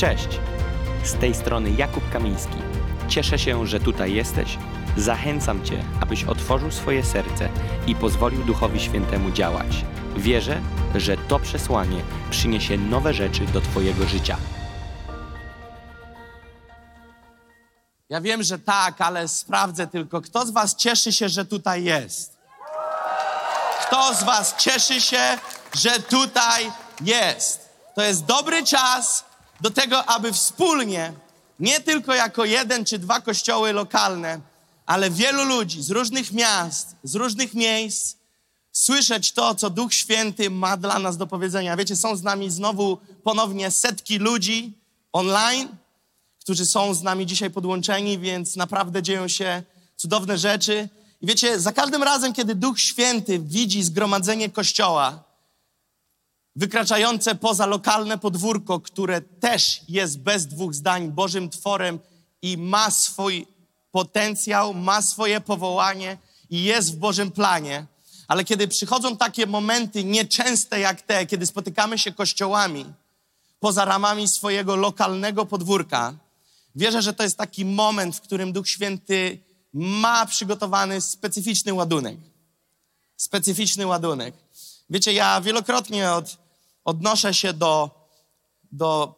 Cześć! Z tej strony Jakub Kamiński. Cieszę się, że tutaj jesteś. Zachęcam Cię, abyś otworzył swoje serce i pozwolił Duchowi Świętemu działać. Wierzę, że to przesłanie przyniesie nowe rzeczy do Twojego życia. Ja wiem, że tak, ale sprawdzę tylko, kto z Was cieszy się, że tutaj jest? Kto z Was cieszy się, że tutaj jest? To jest dobry czas do tego, aby wspólnie, nie tylko jako jeden czy dwa kościoły lokalne, ale wielu ludzi z różnych miast, z różnych miejsc, słyszeć to, co Duch Święty ma dla nas do powiedzenia. Wiecie, są z nami znowu ponownie setki ludzi online, którzy są z nami dzisiaj podłączeni, więc naprawdę dzieją się cudowne rzeczy. I wiecie, za każdym razem, kiedy Duch Święty widzi zgromadzenie Kościoła, wykraczające poza lokalne podwórko, które też jest bez dwóch zdań Bożym tworem i ma swój potencjał, ma swoje powołanie i jest w Bożym planie. Ale kiedy przychodzą takie momenty nieczęste jak te, kiedy spotykamy się kościołami poza ramami swojego lokalnego podwórka, wierzę, że to jest taki moment, w którym Duch Święty ma przygotowany specyficzny ładunek. Specyficzny ładunek. Wiecie, ja wielokrotnie od, odnoszę się do, do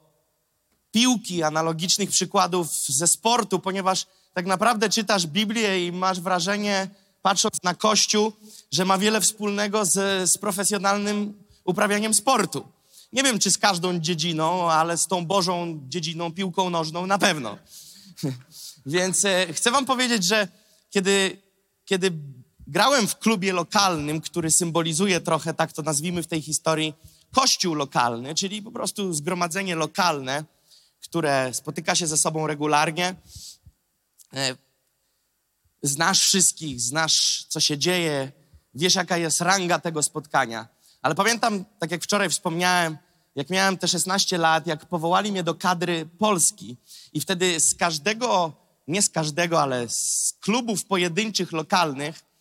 piłki, analogicznych przykładów ze sportu, ponieważ tak naprawdę czytasz Biblię i masz wrażenie, patrząc na Kościół, że ma wiele wspólnego z, z profesjonalnym uprawianiem sportu. Nie wiem, czy z każdą dziedziną, ale z tą Bożą dziedziną, piłką nożną na pewno. Więc e, chcę Wam powiedzieć, że kiedy, kiedy grałem w klubie lokalnym, który symbolizuje trochę, tak to nazwijmy w tej historii, kościół lokalny, czyli po prostu zgromadzenie lokalne, które spotyka się ze sobą regularnie. E, znasz wszystkich, znasz, co się dzieje, wiesz, jaka jest ranga tego spotkania. Ale pamiętam, tak jak wczoraj wspomniałem, jak miałem te 16 lat, jak powołali mnie do kadry Polski i wtedy z każdego, nie z każdego, ale z klubów pojedynczych, lokalnych,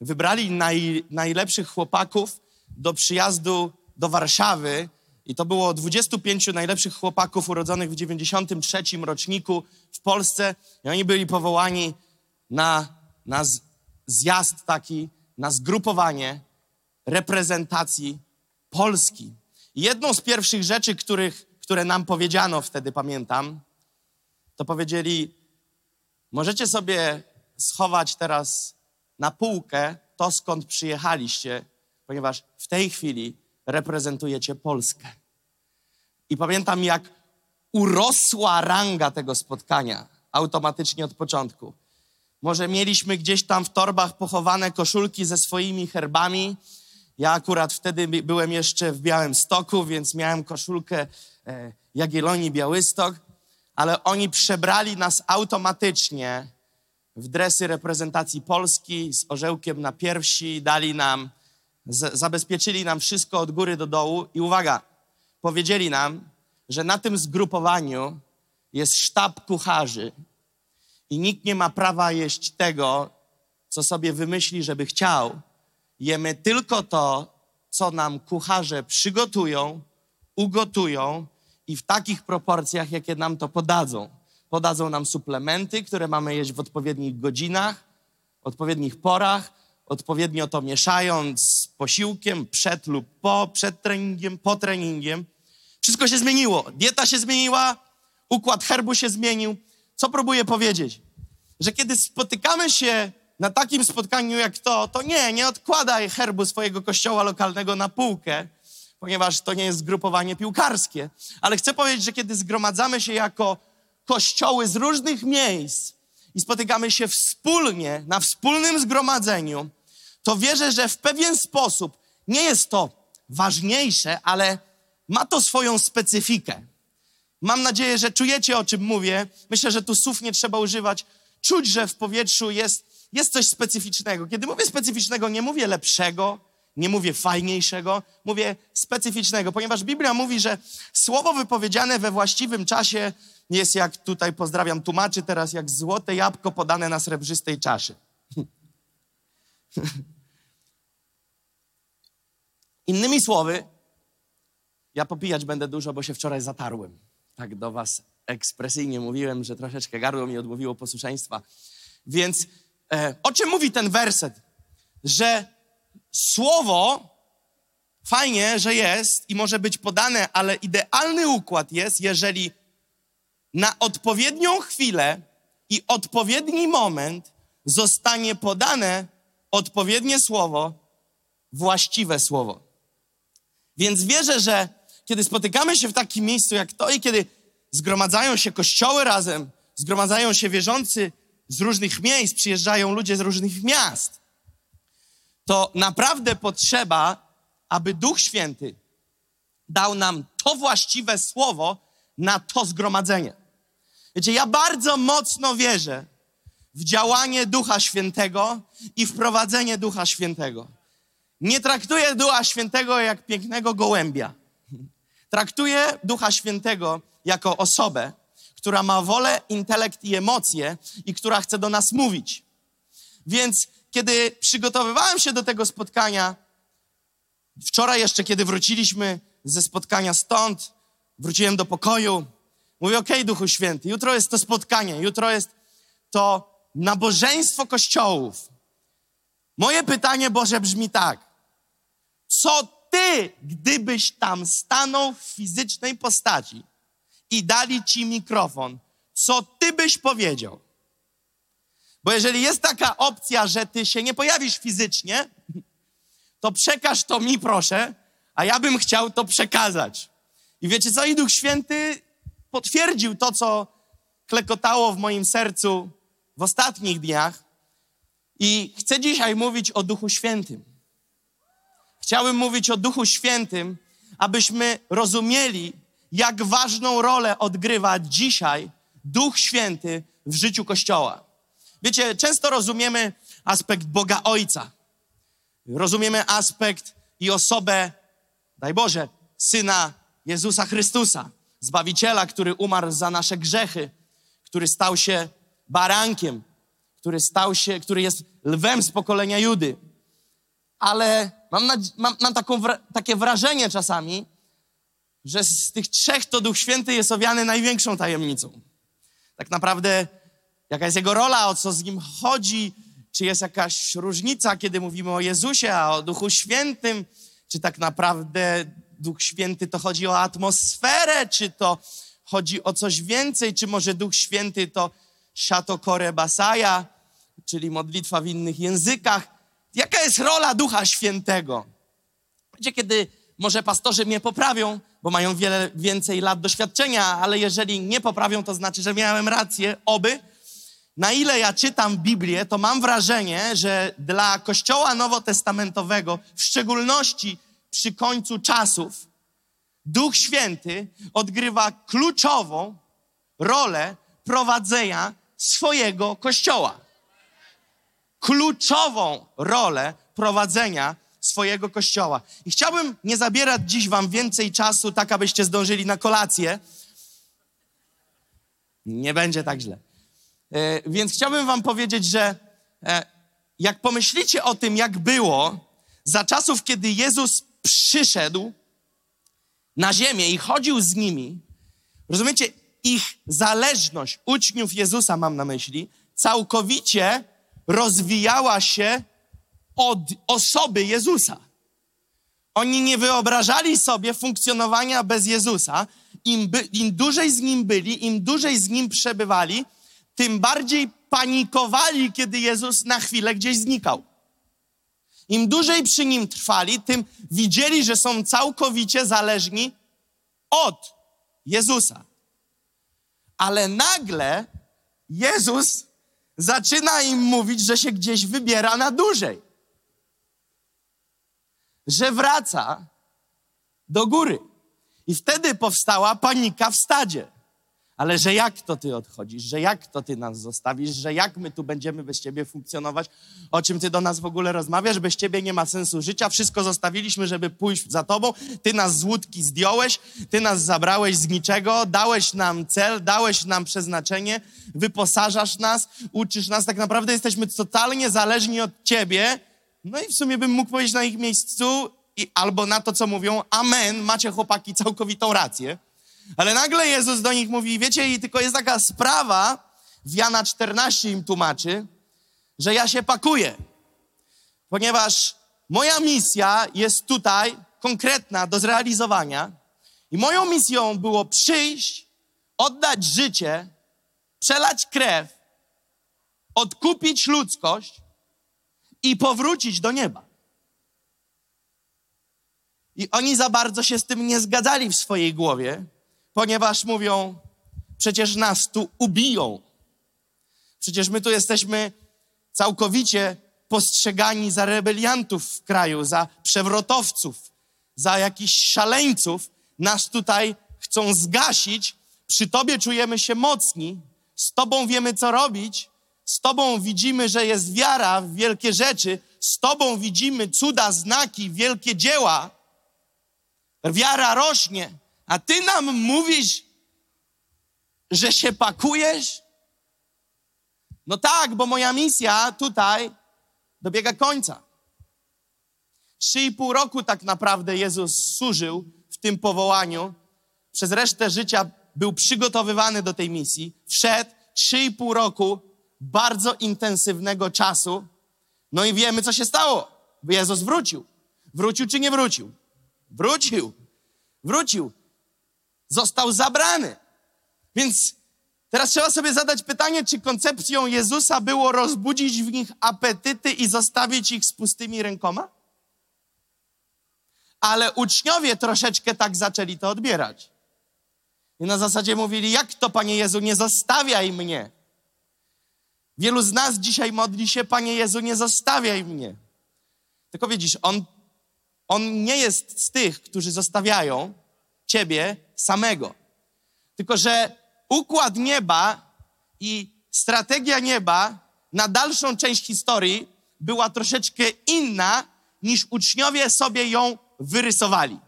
wybrali naj, najlepszych chłopaków do przyjazdu do Warszawy i to było 25 najlepszych chłopaków urodzonych w 93 roczniku w Polsce i oni byli powołani na, na zjazd taki, na zgrupowanie reprezentacji Polski. I jedną z pierwszych rzeczy, których, które nam powiedziano wtedy, pamiętam, to powiedzieli, możecie sobie schować teraz na półkę to, skąd przyjechaliście, ponieważ w tej chwili reprezentujecie Polskę. I pamiętam, jak urosła ranga tego spotkania automatycznie od początku. Może mieliśmy gdzieś tam w torbach pochowane koszulki ze swoimi herbami. Ja akurat wtedy byłem jeszcze w Białym Stoku, więc miałem koszulkę e, Jagiellonii Białystok, ale oni przebrali nas automatycznie w dresy reprezentacji Polski z orzełkiem na piersi, dali nam, z, zabezpieczyli nam wszystko od góry do dołu i uwaga, powiedzieli nam, że na tym zgrupowaniu jest sztab kucharzy i nikt nie ma prawa jeść tego, co sobie wymyśli, żeby chciał. Jemy tylko to, co nam kucharze przygotują, ugotują i w takich proporcjach, jakie nam to podadzą. Podadzą nam suplementy, które mamy jeść w odpowiednich godzinach, odpowiednich porach, odpowiednio to mieszając z posiłkiem przed lub po, przed treningiem, po treningiem. Wszystko się zmieniło. Dieta się zmieniła, układ herbu się zmienił. Co próbuję powiedzieć? Że kiedy spotykamy się na takim spotkaniu jak to, to nie, nie odkładaj herbu swojego kościoła lokalnego na półkę, ponieważ to nie jest zgrupowanie piłkarskie. Ale chcę powiedzieć, że kiedy zgromadzamy się jako kościoły z różnych miejsc i spotykamy się wspólnie na wspólnym zgromadzeniu, to wierzę, że w pewien sposób nie jest to ważniejsze, ale ma to swoją specyfikę. Mam nadzieję, że czujecie, o czym mówię. Myślę, że tu słów nie trzeba używać. Czuć, że w powietrzu jest, jest coś specyficznego. Kiedy mówię specyficznego, nie mówię lepszego, nie mówię fajniejszego, mówię specyficznego, ponieważ Biblia mówi, że słowo wypowiedziane we właściwym czasie jest jak tutaj pozdrawiam tłumaczy teraz, jak złote jabłko podane na srebrzystej czaszy. Innymi słowy, ja popijać będę dużo, bo się wczoraj zatarłem. tak do was ekspresyjnie mówiłem, że troszeczkę gardło mi odmówiło posłuszeństwa. Więc e, o czym mówi ten werset? Że słowo fajnie, że jest i może być podane, ale idealny układ jest, jeżeli na odpowiednią chwilę i odpowiedni moment zostanie podane odpowiednie słowo, właściwe słowo. Więc wierzę, że kiedy spotykamy się w takim miejscu jak to i kiedy zgromadzają się kościoły razem, zgromadzają się wierzący z różnych miejsc, przyjeżdżają ludzie z różnych miast, to naprawdę potrzeba, aby Duch Święty dał nam to właściwe słowo na to zgromadzenie. Wiecie, ja bardzo mocno wierzę w działanie Ducha Świętego i wprowadzenie Ducha Świętego. Nie traktuję Ducha Świętego jak pięknego gołębia. Traktuję Ducha Świętego jako osobę, która ma wolę, intelekt i emocje i która chce do nas mówić. Więc kiedy przygotowywałem się do tego spotkania, wczoraj jeszcze, kiedy wróciliśmy ze spotkania stąd, wróciłem do pokoju, mówię, okej, okay, Duchu Święty, jutro jest to spotkanie, jutro jest to nabożeństwo kościołów. Moje pytanie, Boże, brzmi tak. Co ty, gdybyś tam stanął w fizycznej postaci i dali ci mikrofon, co ty byś powiedział? Bo jeżeli jest taka opcja, że ty się nie pojawisz fizycznie, to przekaż to mi, proszę, a ja bym chciał to przekazać. I wiecie co? I Duch Święty potwierdził to, co klekotało w moim sercu w ostatnich dniach. I chcę dzisiaj mówić o Duchu Świętym. Chciałbym mówić o Duchu Świętym, abyśmy rozumieli, jak ważną rolę odgrywa dzisiaj Duch Święty w życiu Kościoła. Wiecie, często rozumiemy aspekt Boga Ojca. Rozumiemy aspekt i osobę, daj Boże, Syna Jezusa Chrystusa, Zbawiciela, który umarł za nasze grzechy, który stał się barankiem, który stał się, który jest lwem z pokolenia Judy. Ale mam, mam, mam taką, takie wrażenie czasami, że z tych trzech to Duch Święty jest owiany największą tajemnicą. Tak naprawdę, jaka jest jego rola, o co z nim chodzi, czy jest jakaś różnica, kiedy mówimy o Jezusie, a o Duchu Świętym, czy tak naprawdę Duch Święty to chodzi o atmosferę, czy to chodzi o coś więcej, czy może Duch Święty to Shatokore Basaja, czyli modlitwa w innych językach. Jaka jest rola Ducha Świętego? Wiecie, kiedy może pastorzy mnie poprawią, bo mają wiele więcej lat doświadczenia, ale jeżeli nie poprawią, to znaczy, że miałem rację, oby. Na ile ja czytam Biblię, to mam wrażenie, że dla Kościoła Nowotestamentowego, w szczególności przy końcu czasów, Duch Święty odgrywa kluczową rolę prowadzenia swojego Kościoła. Kluczową rolę prowadzenia swojego Kościoła. I chciałbym nie zabierać dziś Wam więcej czasu, tak abyście zdążyli na kolację. Nie będzie tak źle. E, więc chciałbym Wam powiedzieć, że e, jak pomyślicie o tym, jak było za czasów, kiedy Jezus przyszedł na ziemię i chodził z nimi, rozumiecie, ich zależność, uczniów Jezusa mam na myśli, całkowicie rozwijała się od osoby Jezusa. Oni nie wyobrażali sobie funkcjonowania bez Jezusa. Im, by, Im dłużej z nim byli, im dłużej z nim przebywali, tym bardziej panikowali, kiedy Jezus na chwilę gdzieś znikał. Im dłużej przy nim trwali, tym widzieli, że są całkowicie zależni od Jezusa. Ale nagle Jezus zaczyna im mówić, że się gdzieś wybiera na dłużej. Że wraca do góry. I wtedy powstała panika w stadzie. Ale że jak to ty odchodzisz, że jak to ty nas zostawisz, że jak my tu będziemy bez ciebie funkcjonować, o czym ty do nas w ogóle rozmawiasz, bez ciebie nie ma sensu życia, wszystko zostawiliśmy, żeby pójść za tobą, ty nas z łódki zdjąłeś, ty nas zabrałeś z niczego, dałeś nam cel, dałeś nam przeznaczenie, wyposażasz nas, uczysz nas, tak naprawdę jesteśmy totalnie zależni od ciebie, no i w sumie bym mógł powiedzieć na ich miejscu, i, albo na to, co mówią, amen, macie chłopaki całkowitą rację, Ale nagle Jezus do nich mówi, wiecie, i tylko jest taka sprawa, w Jana 14 im tłumaczy, że ja się pakuję, ponieważ moja misja jest tutaj konkretna do zrealizowania i moją misją było przyjść, oddać życie, przelać krew, odkupić ludzkość i powrócić do nieba. I oni za bardzo się z tym nie zgadzali w swojej głowie, ponieważ mówią, przecież nas tu ubiją. Przecież my tu jesteśmy całkowicie postrzegani za rebeliantów w kraju, za przewrotowców, za jakichś szaleńców. Nas tutaj chcą zgasić. Przy Tobie czujemy się mocni, z Tobą wiemy, co robić, z Tobą widzimy, że jest wiara w wielkie rzeczy, z Tobą widzimy cuda, znaki, wielkie dzieła. Wiara rośnie, a Ty nam mówisz, że się pakujesz? No tak, bo moja misja tutaj dobiega końca. Trzy i pół roku tak naprawdę Jezus służył w tym powołaniu. Przez resztę życia był przygotowywany do tej misji. Wszedł trzy i pół roku bardzo intensywnego czasu. No i wiemy, co się stało. Jezus wrócił. Wrócił czy nie wrócił? Wrócił. Wrócił. Został zabrany. Więc teraz trzeba sobie zadać pytanie, czy koncepcją Jezusa było rozbudzić w nich apetyty i zostawić ich z pustymi rękoma? Ale uczniowie troszeczkę tak zaczęli to odbierać. I na zasadzie mówili, jak to, Panie Jezu, nie zostawiaj mnie. Wielu z nas dzisiaj modli się, Panie Jezu, nie zostawiaj mnie. Tylko widzisz, On, on nie jest z tych, którzy zostawiają Ciebie samego. Tylko, że układ nieba i strategia nieba na dalszą część historii była troszeczkę inna, niż uczniowie sobie ją wyrysowali.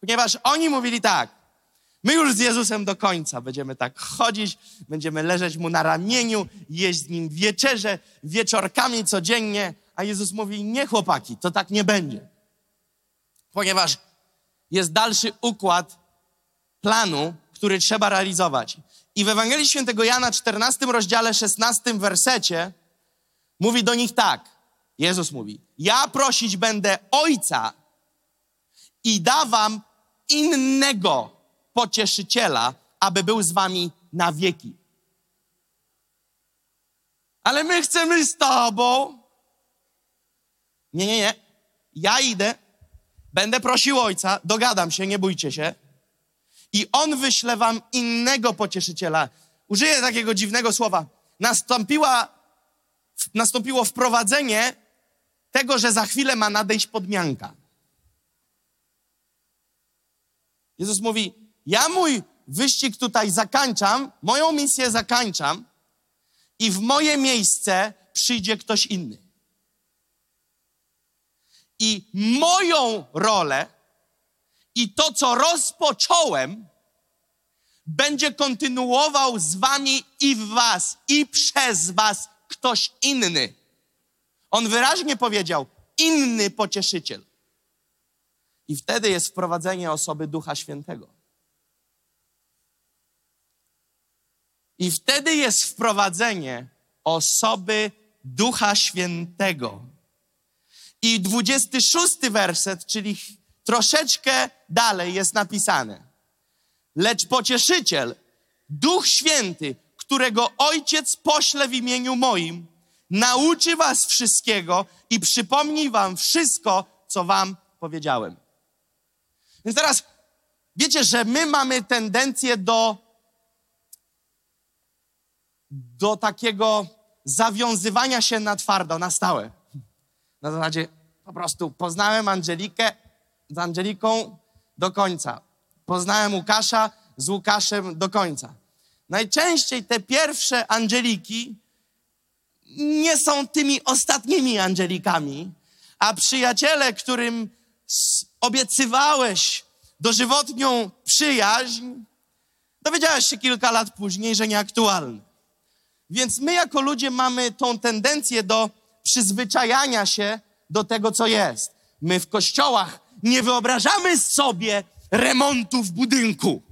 Ponieważ oni mówili tak, my już z Jezusem do końca będziemy tak chodzić, będziemy leżeć mu na ramieniu, jeść z nim wieczerze, wieczorkami codziennie, a Jezus mówi, nie chłopaki, to tak nie będzie. Ponieważ jest dalszy układ planu, który trzeba realizować. I w Ewangelii Świętego Jana, 14 rozdziale, 16 wersecie, mówi do nich tak. Jezus mówi: Ja prosić będę Ojca i da wam innego pocieszyciela, aby był z wami na wieki. Ale my chcemy z Tobą. Nie, nie, nie. Ja idę, będę prosił Ojca, dogadam się, nie bójcie się i On wyśle wam innego pocieszyciela. Użyję takiego dziwnego słowa. Nastąpiła, nastąpiło wprowadzenie tego, że za chwilę ma nadejść podmianka. Jezus mówi: Ja mój wyścig tutaj zakończam, moją misję zakończam i w moje miejsce przyjdzie ktoś inny. I moją rolę i to, co rozpocząłem, będzie kontynuował z wami i w was, i przez was ktoś inny. On wyraźnie powiedział, inny pocieszyciel. I wtedy jest wprowadzenie osoby Ducha Świętego. I wtedy jest wprowadzenie osoby Ducha Świętego. I 26 werset, czyli troszeczkę dalej jest napisane. Lecz pocieszyciel, Duch Święty, którego Ojciec pośle w imieniu moim, nauczy was wszystkiego i przypomni wam wszystko, co wam powiedziałem. Więc teraz wiecie, że my mamy tendencję do, do takiego zawiązywania się na twardo, na stałe. Na zasadzie po prostu poznałem Angelikę, z Angeliką do końca. Poznałem Łukasza z Łukaszem do końca. Najczęściej te pierwsze Angeliki nie są tymi ostatnimi Angelikami, a przyjaciele, którym obiecywałeś dożywotnią przyjaźń, dowiedziałeś się kilka lat później, że nieaktualny. Więc my jako ludzie mamy tą tendencję do przyzwyczajania się do tego, co jest. My w kościołach nie wyobrażamy sobie remontu w budynku.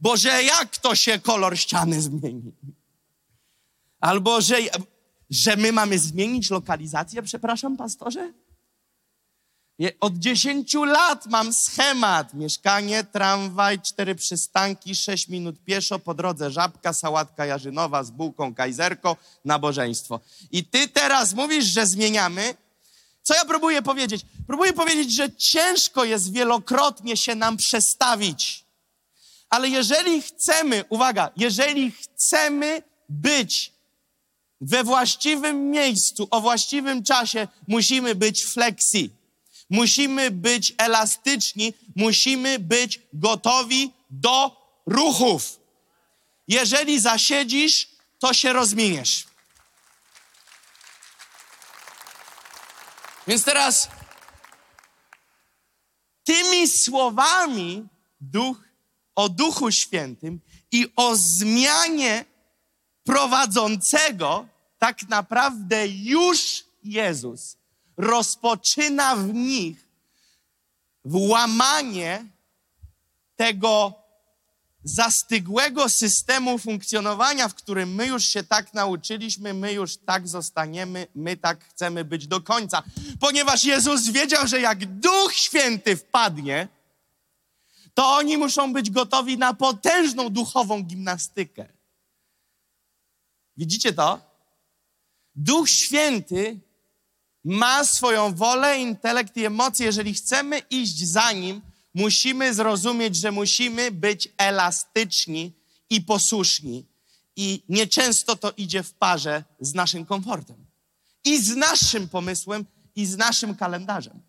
Bo że jak to się kolor ściany zmieni? Albo że, że my mamy zmienić lokalizację, przepraszam, pastorze? Od 10 lat mam schemat. Mieszkanie, tramwaj, cztery przystanki, 6 minut pieszo, po drodze żabka, sałatka jarzynowa z bułką, kajzerko, nabożeństwo. I ty teraz mówisz, że zmieniamy? Co ja próbuję powiedzieć? Próbuję powiedzieć, że ciężko jest wielokrotnie się nam przestawić. Ale jeżeli chcemy, uwaga, jeżeli chcemy być we właściwym miejscu, o właściwym czasie, musimy być flexi. Musimy być elastyczni, musimy być gotowi do ruchów. Jeżeli zasiedzisz, to się rozminiesz. Więc teraz tymi słowami duch, o Duchu Świętym i o zmianie prowadzącego, tak naprawdę już Jezus rozpoczyna w nich włamanie tego zastygłego systemu funkcjonowania, w którym my już się tak nauczyliśmy, my już tak zostaniemy, my tak chcemy być do końca. Ponieważ Jezus wiedział, że jak Duch Święty wpadnie, to oni muszą być gotowi na potężną duchową gimnastykę. Widzicie to? Duch Święty ma swoją wolę, intelekt i emocje. Jeżeli chcemy iść za nim, musimy zrozumieć, że musimy być elastyczni i posłuszni. I nieczęsto to idzie w parze z naszym komfortem. I z naszym pomysłem, i z naszym kalendarzem.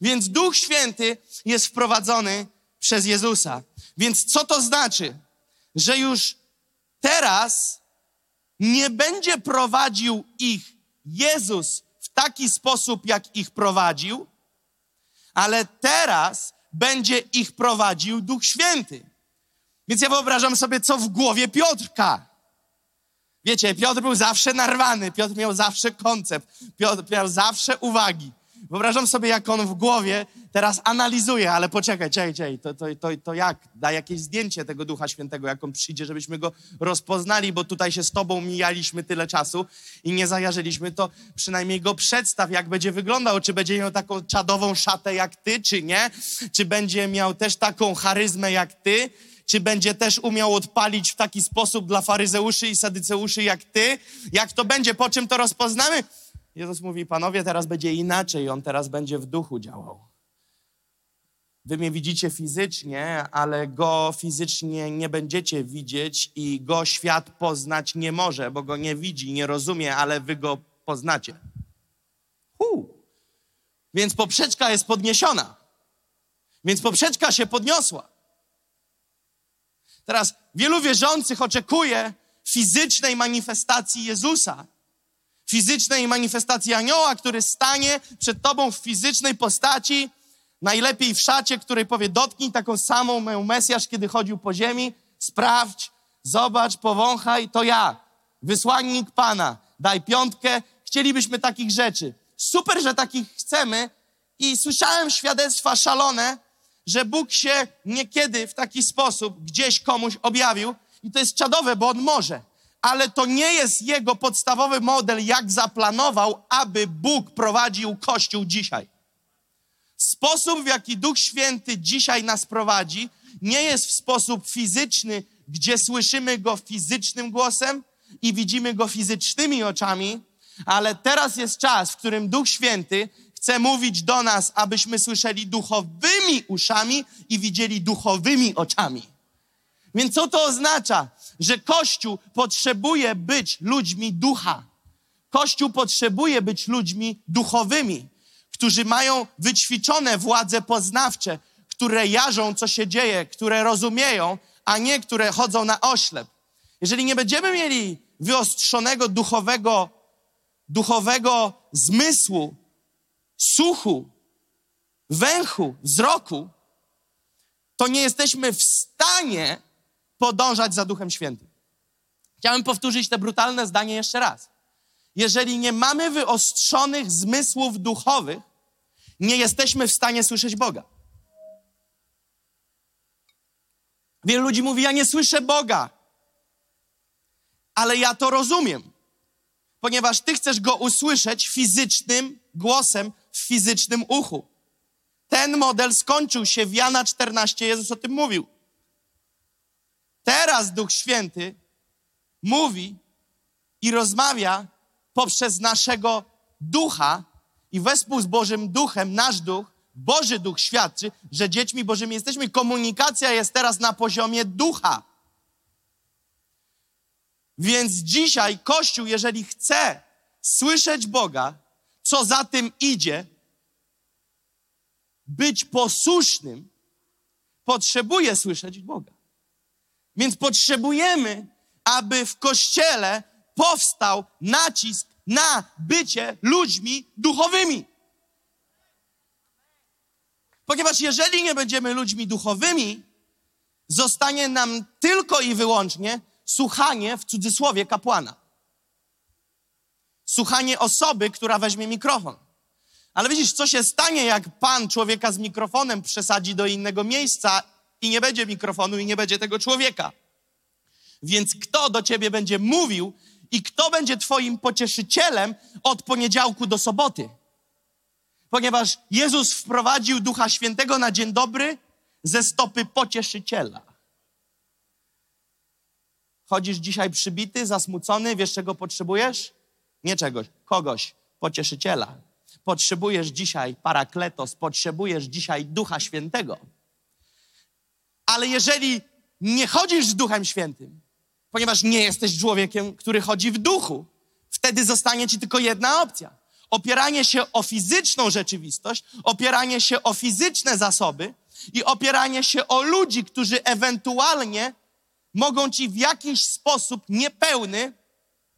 Więc Duch Święty jest wprowadzony przez Jezusa. Więc co to znaczy? Że już teraz nie będzie prowadził ich Jezus w taki sposób, jak ich prowadził, ale teraz będzie ich prowadził Duch Święty. Więc ja wyobrażam sobie, co w głowie Piotrka. Wiecie, Piotr był zawsze narwany, Piotr miał zawsze koncept, Piotr miał zawsze uwagi. Wyobrażam sobie, jak on w głowie teraz analizuje, ale poczekaj, czekaj, czekaj, to, to, to, to jak? Daj jakieś zdjęcie tego Ducha Świętego, jak on przyjdzie, żebyśmy go rozpoznali, bo tutaj się z tobą mijaliśmy tyle czasu i nie zajarzyliśmy, to przynajmniej go przedstaw, jak będzie wyglądał, czy będzie miał taką czadową szatę jak ty, czy nie, czy będzie miał też taką charyzmę jak ty, czy będzie też umiał odpalić w taki sposób dla faryzeuszy i sadyceuszy jak ty, jak to będzie, po czym to rozpoznamy? Jezus mówi, panowie, teraz będzie inaczej, on teraz będzie w duchu działał. Wy mnie widzicie fizycznie, ale go fizycznie nie będziecie widzieć i go świat poznać nie może, bo go nie widzi, nie rozumie, ale wy go poznacie. Hu. Więc poprzeczka jest podniesiona. Więc poprzeczka się podniosła. Teraz wielu wierzących oczekuje fizycznej manifestacji Jezusa, fizycznej manifestacji anioła, który stanie przed tobą w fizycznej postaci, najlepiej w szacie, której powie dotknij taką samą moją Mesjasz, kiedy chodził po ziemi, sprawdź, zobacz, powąchaj, to ja, wysłannik Pana, daj piątkę, chcielibyśmy takich rzeczy. Super, że takich chcemy i słyszałem świadectwa szalone, że Bóg się niekiedy w taki sposób gdzieś komuś objawił i to jest czadowe, bo On może. Ale to nie jest Jego podstawowy model, jak zaplanował, aby Bóg prowadził Kościół dzisiaj. Sposób, w jaki Duch Święty dzisiaj nas prowadzi, nie jest w sposób fizyczny, gdzie słyszymy Go fizycznym głosem i widzimy Go fizycznymi oczami, ale teraz jest czas, w którym Duch Święty chce mówić do nas, abyśmy słyszeli duchowymi uszami i widzieli duchowymi oczami. Więc co to oznacza? Że Kościół potrzebuje być ludźmi ducha. Kościół potrzebuje być ludźmi duchowymi, którzy mają wyćwiczone władze poznawcze, które jarzą, co się dzieje, które rozumieją, a nie które chodzą na oślep. Jeżeli nie będziemy mieli wyostrzonego duchowego, duchowego zmysłu, słuchu, węchu, wzroku, to nie jesteśmy w stanie podążać za Duchem Świętym. Chciałem powtórzyć te brutalne zdanie jeszcze raz. Jeżeli nie mamy wyostrzonych zmysłów duchowych, nie jesteśmy w stanie słyszeć Boga. Wielu ludzi mówi: Ja nie słyszę Boga. Ale ja to rozumiem, ponieważ ty chcesz go usłyszeć fizycznym głosem w fizycznym uchu. Ten model skończył się w Jana 14, Jezus o tym mówił. Teraz Duch Święty mówi i rozmawia poprzez naszego ducha i wespół z Bożym Duchem, nasz duch, Boży Duch świadczy, że dziećmi Bożymi jesteśmy. Komunikacja jest teraz na poziomie ducha. Więc dzisiaj Kościół, jeżeli chce słyszeć Boga, co za tym idzie, być posłusznym, potrzebuje słyszeć Boga. Więc potrzebujemy, aby w Kościele powstał nacisk na bycie ludźmi duchowymi. Ponieważ jeżeli nie będziemy ludźmi duchowymi, zostanie nam tylko i wyłącznie słuchanie w cudzysłowie kapłana. Słuchanie osoby, która weźmie mikrofon. Ale widzisz, co się stanie, jak pan człowieka z mikrofonem przesadzi do innego miejsca i nie będzie mikrofonu i nie będzie tego człowieka. Więc kto do ciebie będzie mówił i kto będzie twoim pocieszycielem od poniedziałku do soboty? Ponieważ Jezus wprowadził Ducha Świętego na dzień dobry ze stopy pocieszyciela. Chodzisz dzisiaj przybity, zasmucony, wiesz czego potrzebujesz? Nie czegoś, kogoś, pocieszyciela. Potrzebujesz dzisiaj parakletos, potrzebujesz dzisiaj Ducha Świętego. Ale jeżeli nie chodzisz z Duchem Świętym, ponieważ nie jesteś człowiekiem, który chodzi w duchu, wtedy zostanie ci tylko jedna opcja. Opieranie się o fizyczną rzeczywistość, opieranie się o fizyczne zasoby i opieranie się o ludzi, którzy ewentualnie mogą ci w jakiś sposób niepełny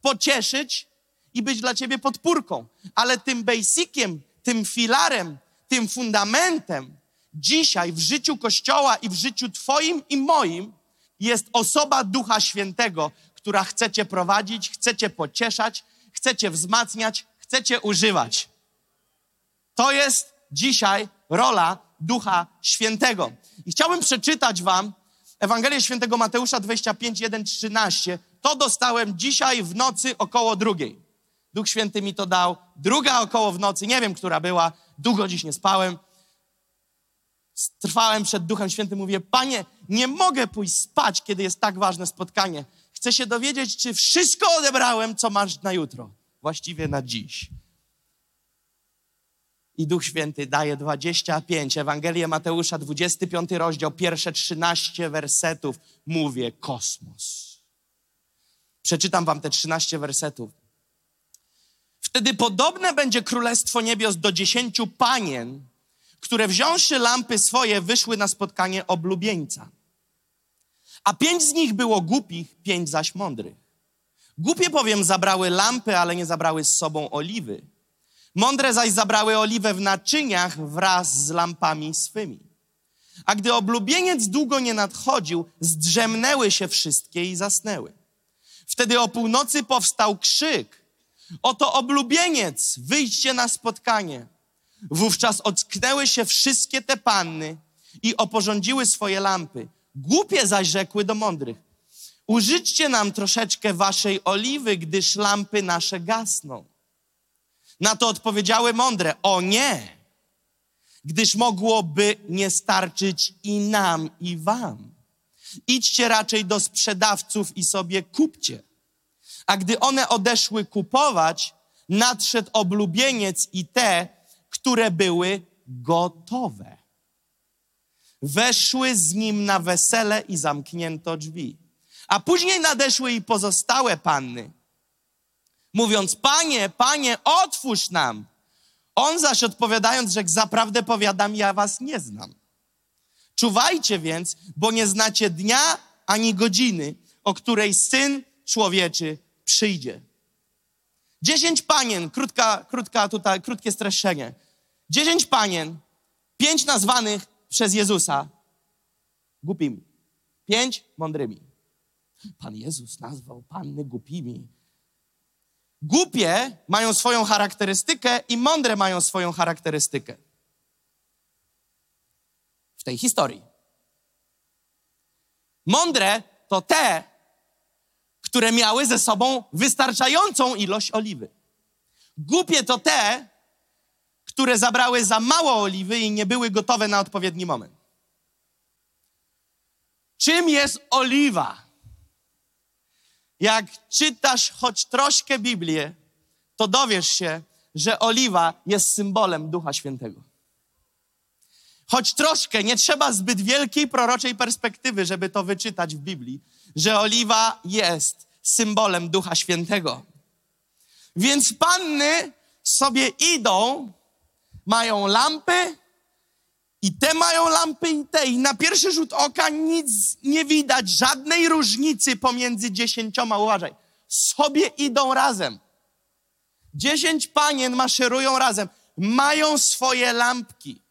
pocieszyć i być dla ciebie podpórką. Ale tym basiciem, tym filarem, tym fundamentem dzisiaj w życiu Kościoła i w życiu Twoim i moim jest osoba Ducha Świętego, która chce Cię prowadzić, chce Cię pocieszać, chce Cię wzmacniać, chce Cię używać. To jest dzisiaj rola Ducha Świętego. I chciałbym przeczytać Wam Ewangelię Świętego Mateusza 25, 1, 13. To dostałem dzisiaj w nocy około drugiej. Duch Święty mi to dał. Druga około w nocy, nie wiem, która była. Długo dziś nie spałem. Trwałem przed Duchem Świętym, mówię, Panie, nie mogę pójść spać, kiedy jest tak ważne spotkanie. Chcę się dowiedzieć, czy wszystko odebrałem, co masz na jutro. Właściwie na dziś. I Duch Święty daje 25, Ewangelię Mateusza, 25 rozdział, pierwsze 13 wersetów. Mówię kosmos. Przeczytam wam te 13 wersetów. Wtedy podobne będzie królestwo niebios do dziesięciu panien, które wziąwszy lampy swoje, wyszły na spotkanie oblubieńca. A pięć z nich było głupich, pięć zaś mądrych. Głupie powiem zabrały lampy, ale nie zabrały z sobą oliwy. Mądre zaś zabrały oliwę w naczyniach wraz z lampami swymi. A gdy oblubieniec długo nie nadchodził, zdrzemnęły się wszystkie i zasnęły. Wtedy o północy powstał krzyk. Oto oblubieniec, wyjdźcie na spotkanie. Wówczas ocknęły się wszystkie te panny i oporządziły swoje lampy. Głupie zaś rzekły do mądrych. Użyczcie nam troszeczkę waszej oliwy, gdyż lampy nasze gasną. Na to odpowiedziały mądre: O nie, gdyż mogłoby nie starczyć i nam, i wam. Idźcie raczej do sprzedawców i sobie kupcie. A gdy one odeszły kupować, nadszedł oblubieniec i te, które były gotowe. Weszły z nim na wesele i zamknięto drzwi. A później nadeszły i pozostałe panny, mówiąc: Panie, panie, otwórz nam. On zaś odpowiadając, rzekł: Zaprawdę powiadam, ja was nie znam. Czuwajcie więc, bo nie znacie dnia ani godziny, o której syn człowieczy przyjdzie. Dziesięć panien, krótka, krótka tutaj, krótkie streszczenie. Dziesięć panien, pięć nazwanych przez Jezusa głupimi, pięć mądrymi. Pan Jezus nazwał panny głupimi. Głupie mają swoją charakterystykę i mądre mają swoją charakterystykę. W tej historii. Mądre to te, które miały ze sobą wystarczającą ilość oliwy. Głupie to te, które zabrały za mało oliwy i nie były gotowe na odpowiedni moment. Czym jest oliwa? Jak czytasz choć troszkę Biblię, to dowiesz się, że oliwa jest symbolem Ducha Świętego. Choć troszkę, nie trzeba zbyt wielkiej proroczej perspektywy, żeby to wyczytać w Biblii, że oliwa jest symbolem Ducha Świętego. Więc panny sobie idą, mają lampy, i te mają lampy, i te. I na pierwszy rzut oka nic nie widać, żadnej różnicy pomiędzy dziesięcioma. Uważaj, sobie idą razem. Dziesięć panien maszerują razem, mają swoje lampki.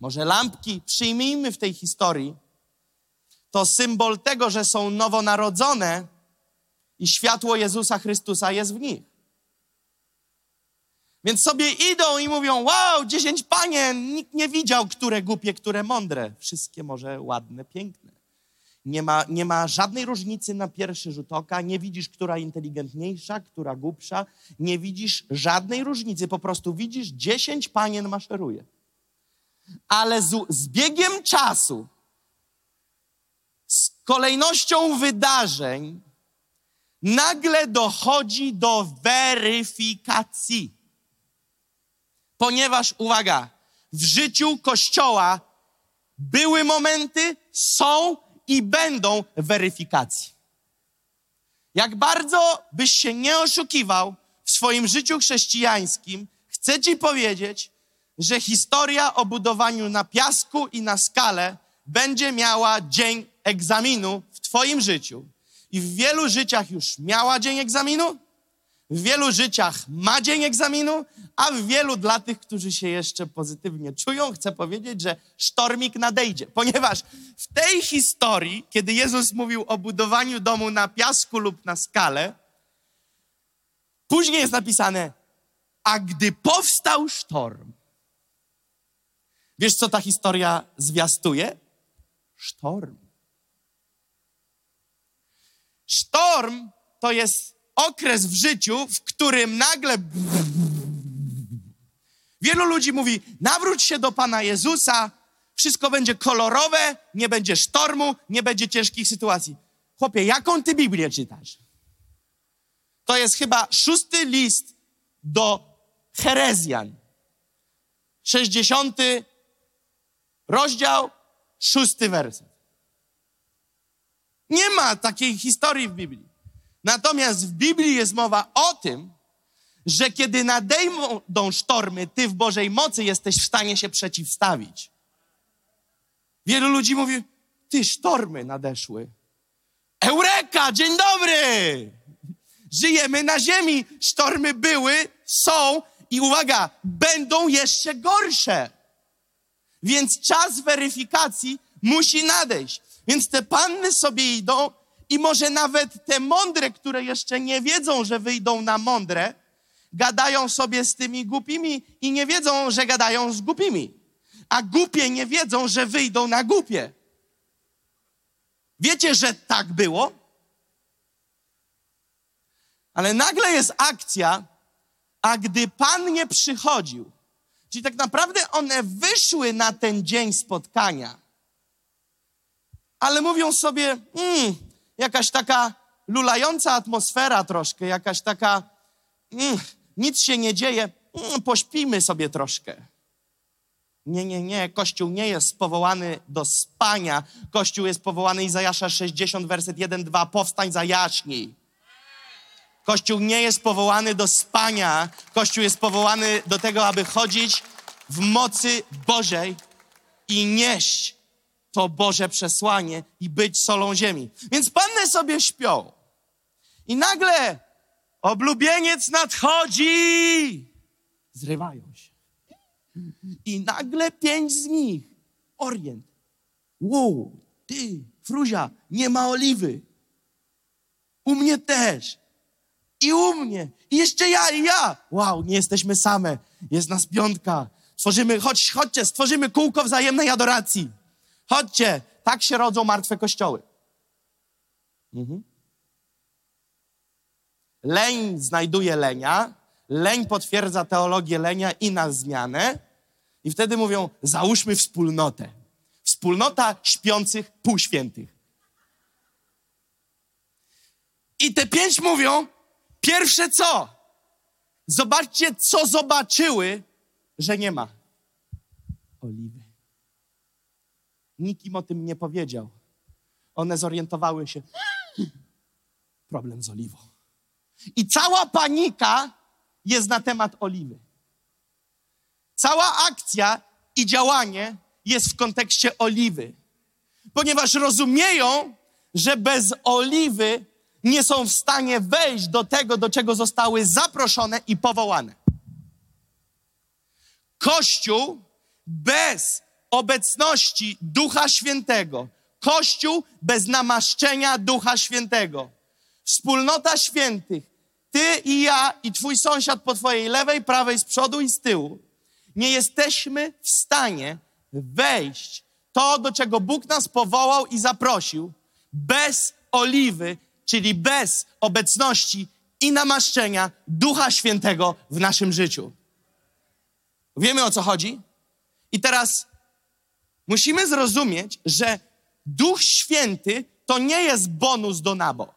Może lampki, przyjmijmy w tej historii, to symbol tego, że są nowonarodzone i światło Jezusa Chrystusa jest w nich. Więc sobie idą i mówią: Wow, dziesięć panien, nikt nie widział, które głupie, które mądre. Wszystkie może ładne, piękne. Nie ma, nie ma żadnej różnicy na pierwszy rzut oka, nie widzisz, która inteligentniejsza, która głupsza, nie widzisz żadnej różnicy, po prostu widzisz, dziesięć panien maszeruje. Ale z, z biegiem czasu, z kolejnością wydarzeń, nagle dochodzi do weryfikacji. Ponieważ, uwaga, w życiu Kościoła były momenty, są i będą weryfikacji. Jak bardzo byś się nie oszukiwał w swoim życiu chrześcijańskim, chcę ci powiedzieć, że historia o budowaniu na piasku i na skale będzie miała dzień egzaminu w Twoim życiu. I w wielu życiach już miała dzień egzaminu, w wielu życiach ma dzień egzaminu, a w wielu dla tych, którzy się jeszcze pozytywnie czują, chcę powiedzieć, że sztormik nadejdzie. Ponieważ w tej historii, kiedy Jezus mówił o budowaniu domu na piasku lub na skale, później jest napisane, a gdy powstał sztorm. Wiesz, co ta historia zwiastuje? Sztorm. Sztorm to jest okres w życiu, w którym nagle. Wielu ludzi mówi: nawróć się do Pana Jezusa, wszystko będzie kolorowe, nie będzie sztormu, nie będzie ciężkich sytuacji. Chłopie, jaką ty Biblię czytasz? To jest chyba szósty list do Herezjan. 60 rozdział, szósty werset. Nie ma takiej historii w Biblii. Natomiast w Biblii jest mowa o tym, że kiedy nadejdą sztormy, ty w Bożej mocy jesteś w stanie się przeciwstawić. Wielu ludzi mówi, ty sztormy nadeszły. Eureka, dzień dobry! Żyjemy na ziemi, sztormy były, są i uwaga, będą jeszcze gorsze. Więc czas weryfikacji musi nadejść. Więc te panny sobie idą i może nawet te mądre, które jeszcze nie wiedzą, że wyjdą na mądre, gadają sobie z tymi głupimi i nie wiedzą, że gadają z głupimi. A głupie nie wiedzą, że wyjdą na głupie. Wiecie, że tak było? Ale nagle jest akcja, a gdy Pan nie przychodził, czyli tak naprawdę one wyszły na ten dzień spotkania, ale mówią sobie, mm, jakaś taka lulająca atmosfera troszkę, jakaś taka, mm, nic się nie dzieje, mm, pośpimy sobie troszkę. Nie, nie, nie. Kościół nie jest powołany do spania. Kościół jest powołany Izajasza 60, werset 1, 2. Powstań, zajaśnij. Kościół nie jest powołany do spania. Kościół jest powołany do tego, aby chodzić w mocy Bożej i nieść to Boże przesłanie i być solą ziemi. Więc panny sobie śpią. I nagle oblubieniec nadchodzi. Zrywają się. I nagle pięć z nich. Orient. Wow, ty, Fruzia, nie ma oliwy. U mnie też. I u mnie. I jeszcze ja, i ja. Wow, nie jesteśmy same. Jest nas piątka. Tworzymy, chodź, chodźcie, stworzymy kółko wzajemnej adoracji. Chodźcie. Tak się rodzą martwe kościoły. Mhm. Leń znajduje lenia, leń potwierdza teologię lenia i na zmianę. I wtedy mówią, załóżmy wspólnotę. Wspólnota śpiących półświętych. I te pięć mówią, pierwsze co? Zobaczcie, co zobaczyły, że nie ma. Oliwy. Nikt im o tym nie powiedział. One zorientowały się. Problem z oliwą. I cała panika jest na temat oliwy. Cała akcja i działanie jest w kontekście oliwy, ponieważ rozumieją, że bez oliwy nie są w stanie wejść do tego, do czego zostały zaproszone i powołane. Kościół bez obecności Ducha Świętego, Kościół bez namaszczenia Ducha Świętego, wspólnota świętych, ty i ja i twój sąsiad po twojej lewej, prawej, z przodu i z tyłu, nie jesteśmy w stanie wejść to, do czego Bóg nas powołał i zaprosił, bez oliwy, czyli bez obecności i namaszczenia Ducha Świętego w naszym życiu. Wiemy o co chodzi? I teraz musimy zrozumieć, że Duch Święty to nie jest bonus do nabo.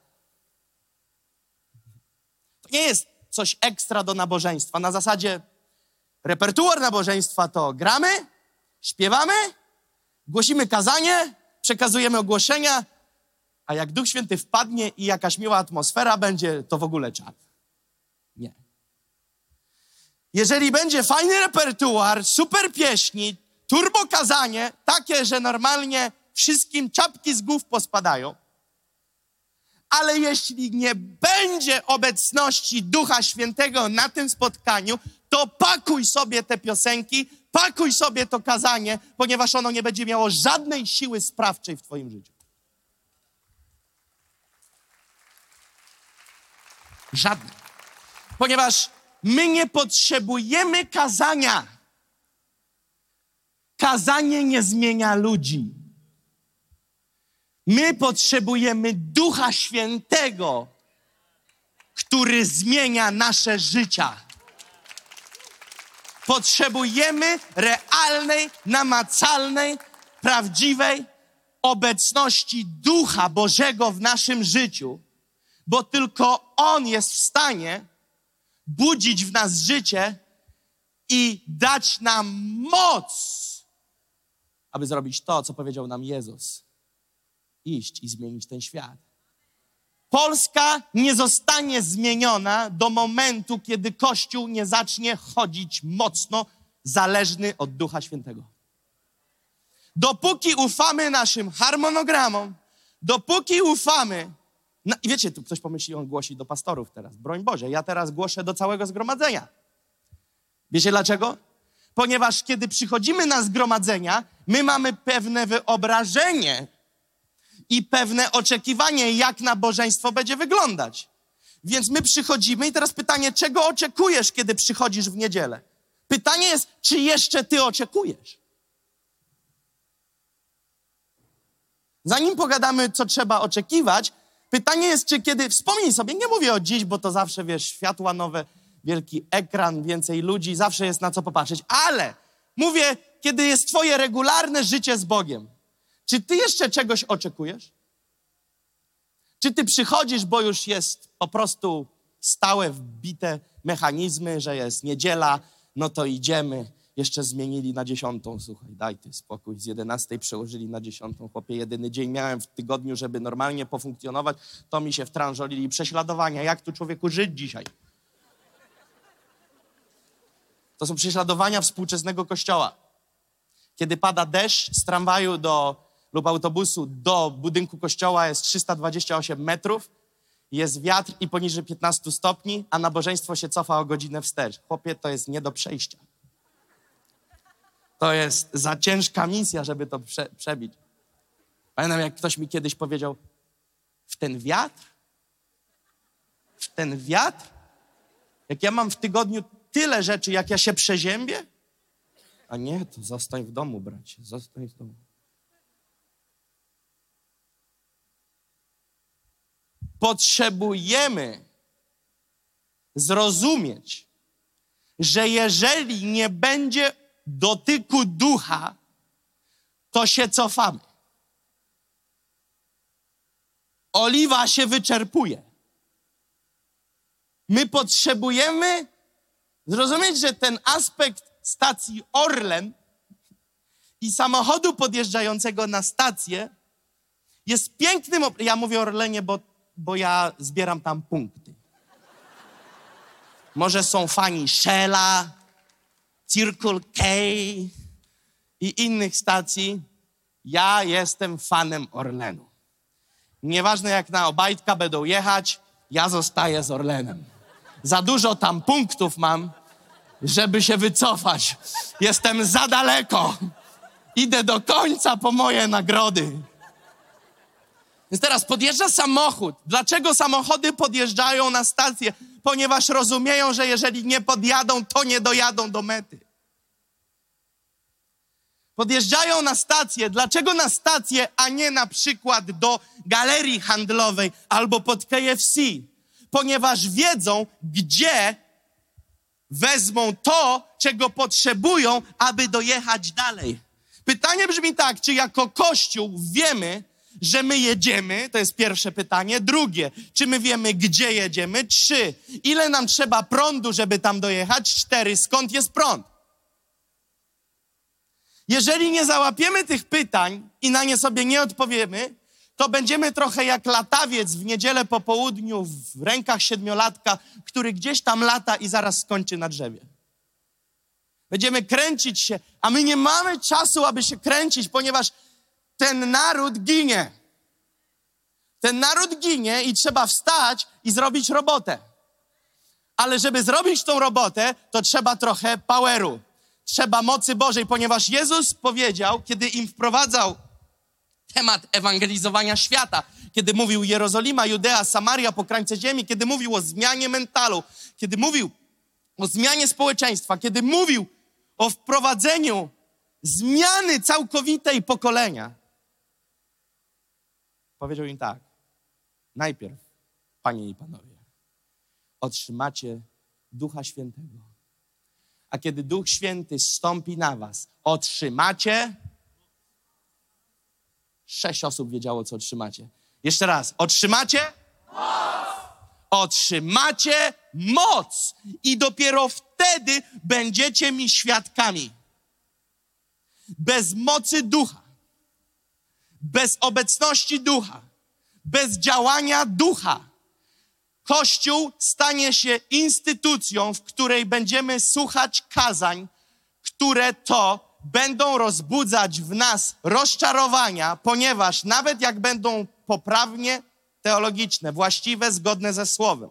To nie jest coś ekstra do nabożeństwa. Na zasadzie repertuar nabożeństwa to gramy, śpiewamy, głosimy kazanie, przekazujemy ogłoszenia, a jak Duch Święty wpadnie i jakaś miła atmosfera będzie, to w ogóle czad. Nie. Jeżeli będzie fajny repertuar, super pieśni, turbo kazanie, takie, że normalnie wszystkim czapki z głów pospadają, ale jeśli nie będzie obecności Ducha Świętego na tym spotkaniu, to pakuj sobie te piosenki, pakuj sobie to kazanie, ponieważ ono nie będzie miało żadnej siły sprawczej w Twoim życiu. Żadnej. Ponieważ my nie potrzebujemy kazania. Kazanie nie zmienia ludzi. My potrzebujemy Ducha Świętego, który zmienia nasze życia. Potrzebujemy realnej, namacalnej, prawdziwej obecności Ducha Bożego w naszym życiu, bo tylko On jest w stanie budzić w nas życie i dać nam moc, aby zrobić to, co powiedział nam Jezus iść i zmienić ten świat. Polska nie zostanie zmieniona do momentu, kiedy Kościół nie zacznie chodzić mocno zależny od Ducha Świętego. Dopóki ufamy naszym harmonogramom, dopóki ufamy. No, I wiecie, tu ktoś pomyśli, on głosi do pastorów teraz. Broń Boże, ja teraz głoszę do całego zgromadzenia. Wiecie dlaczego? Ponieważ kiedy przychodzimy na zgromadzenia, my mamy pewne wyobrażenie i pewne oczekiwanie, jak nabożeństwo będzie wyglądać. Więc my przychodzimy i teraz pytanie, czego oczekujesz, kiedy przychodzisz w niedzielę? Pytanie jest, czy jeszcze ty oczekujesz? Zanim pogadamy, co trzeba oczekiwać, pytanie jest, czy kiedy, wspomnij sobie, nie mówię o dziś, bo to zawsze, wiesz, światła nowe, wielki ekran, więcej ludzi, zawsze jest na co popatrzeć, ale mówię, kiedy jest twoje regularne życie z Bogiem. Czy ty jeszcze czegoś oczekujesz? Czy ty przychodzisz, bo już jest po prostu stałe, wbite mechanizmy, że jest niedziela, no to idziemy. Jeszcze zmienili na dziesiątą, słuchaj, daj ty spokój. Z jedenastej przełożyli na dziesiątą. Chłopie, jedyny dzień miałem w tygodniu, żeby normalnie pofunkcjonować, to mi się wtrążolili prześladowania. Jak tu człowieku żyć dzisiaj? To są prześladowania współczesnego kościoła. Kiedy pada deszcz z tramwaju do lub autobusu do budynku kościoła jest 328 metrów, jest wiatr i poniżej 15 stopni, a nabożeństwo się cofa o godzinę wstecz. Chłopie, to jest nie do przejścia. To jest za ciężka misja, żeby to prze, przebić. Pamiętam, jak ktoś mi kiedyś powiedział, w ten wiatr, w ten wiatr, jak ja mam w tygodniu tyle rzeczy, jak ja się przeziębię, A nie, to zostań w domu, bracie, zostań w domu. Potrzebujemy zrozumieć, że jeżeli nie będzie dotyku ducha, to się cofamy. Oliwa się wyczerpuje. My potrzebujemy zrozumieć, że ten aspekt stacji Orlen i samochodu podjeżdżającego na stację jest pięknym. Ja mówię Orlenie, bo, bo ja zbieram tam punkty. Może są fani Shella, Circle K i innych stacji. Ja jestem fanem Orlenu. Nieważne jak na Obajtka będą jechać, ja zostaję z Orlenem. Za dużo tam punktów mam, żeby się wycofać. Jestem za daleko. Idę do końca po moje nagrody. Więc teraz podjeżdża samochód. Dlaczego samochody podjeżdżają na stację? Ponieważ rozumieją, że jeżeli nie podjadą, to nie dojadą do mety. Podjeżdżają na stację. Dlaczego na stację, a nie na przykład do galerii handlowej albo pod KFC? Ponieważ wiedzą, gdzie wezmą to, czego potrzebują, aby dojechać dalej. Pytanie brzmi tak, czy jako Kościół wiemy, że my jedziemy? To jest pierwsze pytanie. Drugie, czy my wiemy, gdzie jedziemy? Trzy, ile nam trzeba prądu, żeby tam dojechać? Cztery, skąd jest prąd? Jeżeli nie załapiemy tych pytań i na nie sobie nie odpowiemy, to będziemy trochę jak latawiec w niedzielę po południu w rękach siedmiolatka, który gdzieś tam lata i zaraz skończy na drzewie. Będziemy kręcić się, a my nie mamy czasu, aby się kręcić, ponieważ ten naród ginie. Ten naród ginie i trzeba wstać i zrobić robotę. Ale żeby zrobić tą robotę, to trzeba trochę poweru. Trzeba mocy Bożej, ponieważ Jezus powiedział, kiedy im wprowadzał temat ewangelizowania świata, kiedy mówił Jerozolima, Judea, Samaria, po krańce ziemi, kiedy mówił o zmianie mentalu, kiedy mówił o zmianie społeczeństwa, kiedy mówił o wprowadzeniu zmiany całkowitej pokolenia, powiedział im tak: najpierw, panie i panowie, otrzymacie Ducha Świętego. A kiedy Duch Święty stąpi na was, otrzymacie Sześć osób wiedziało, co otrzymacie. Jeszcze raz. Otrzymacie? Moc! Otrzymacie moc. I dopiero wtedy będziecie mi świadkami. Bez mocy ducha, bez obecności ducha, bez działania ducha, Kościół stanie się instytucją, w której będziemy słuchać kazań, które to będą rozbudzać w nas rozczarowania, ponieważ nawet jak będą poprawnie teologiczne, właściwe, zgodne ze Słowem,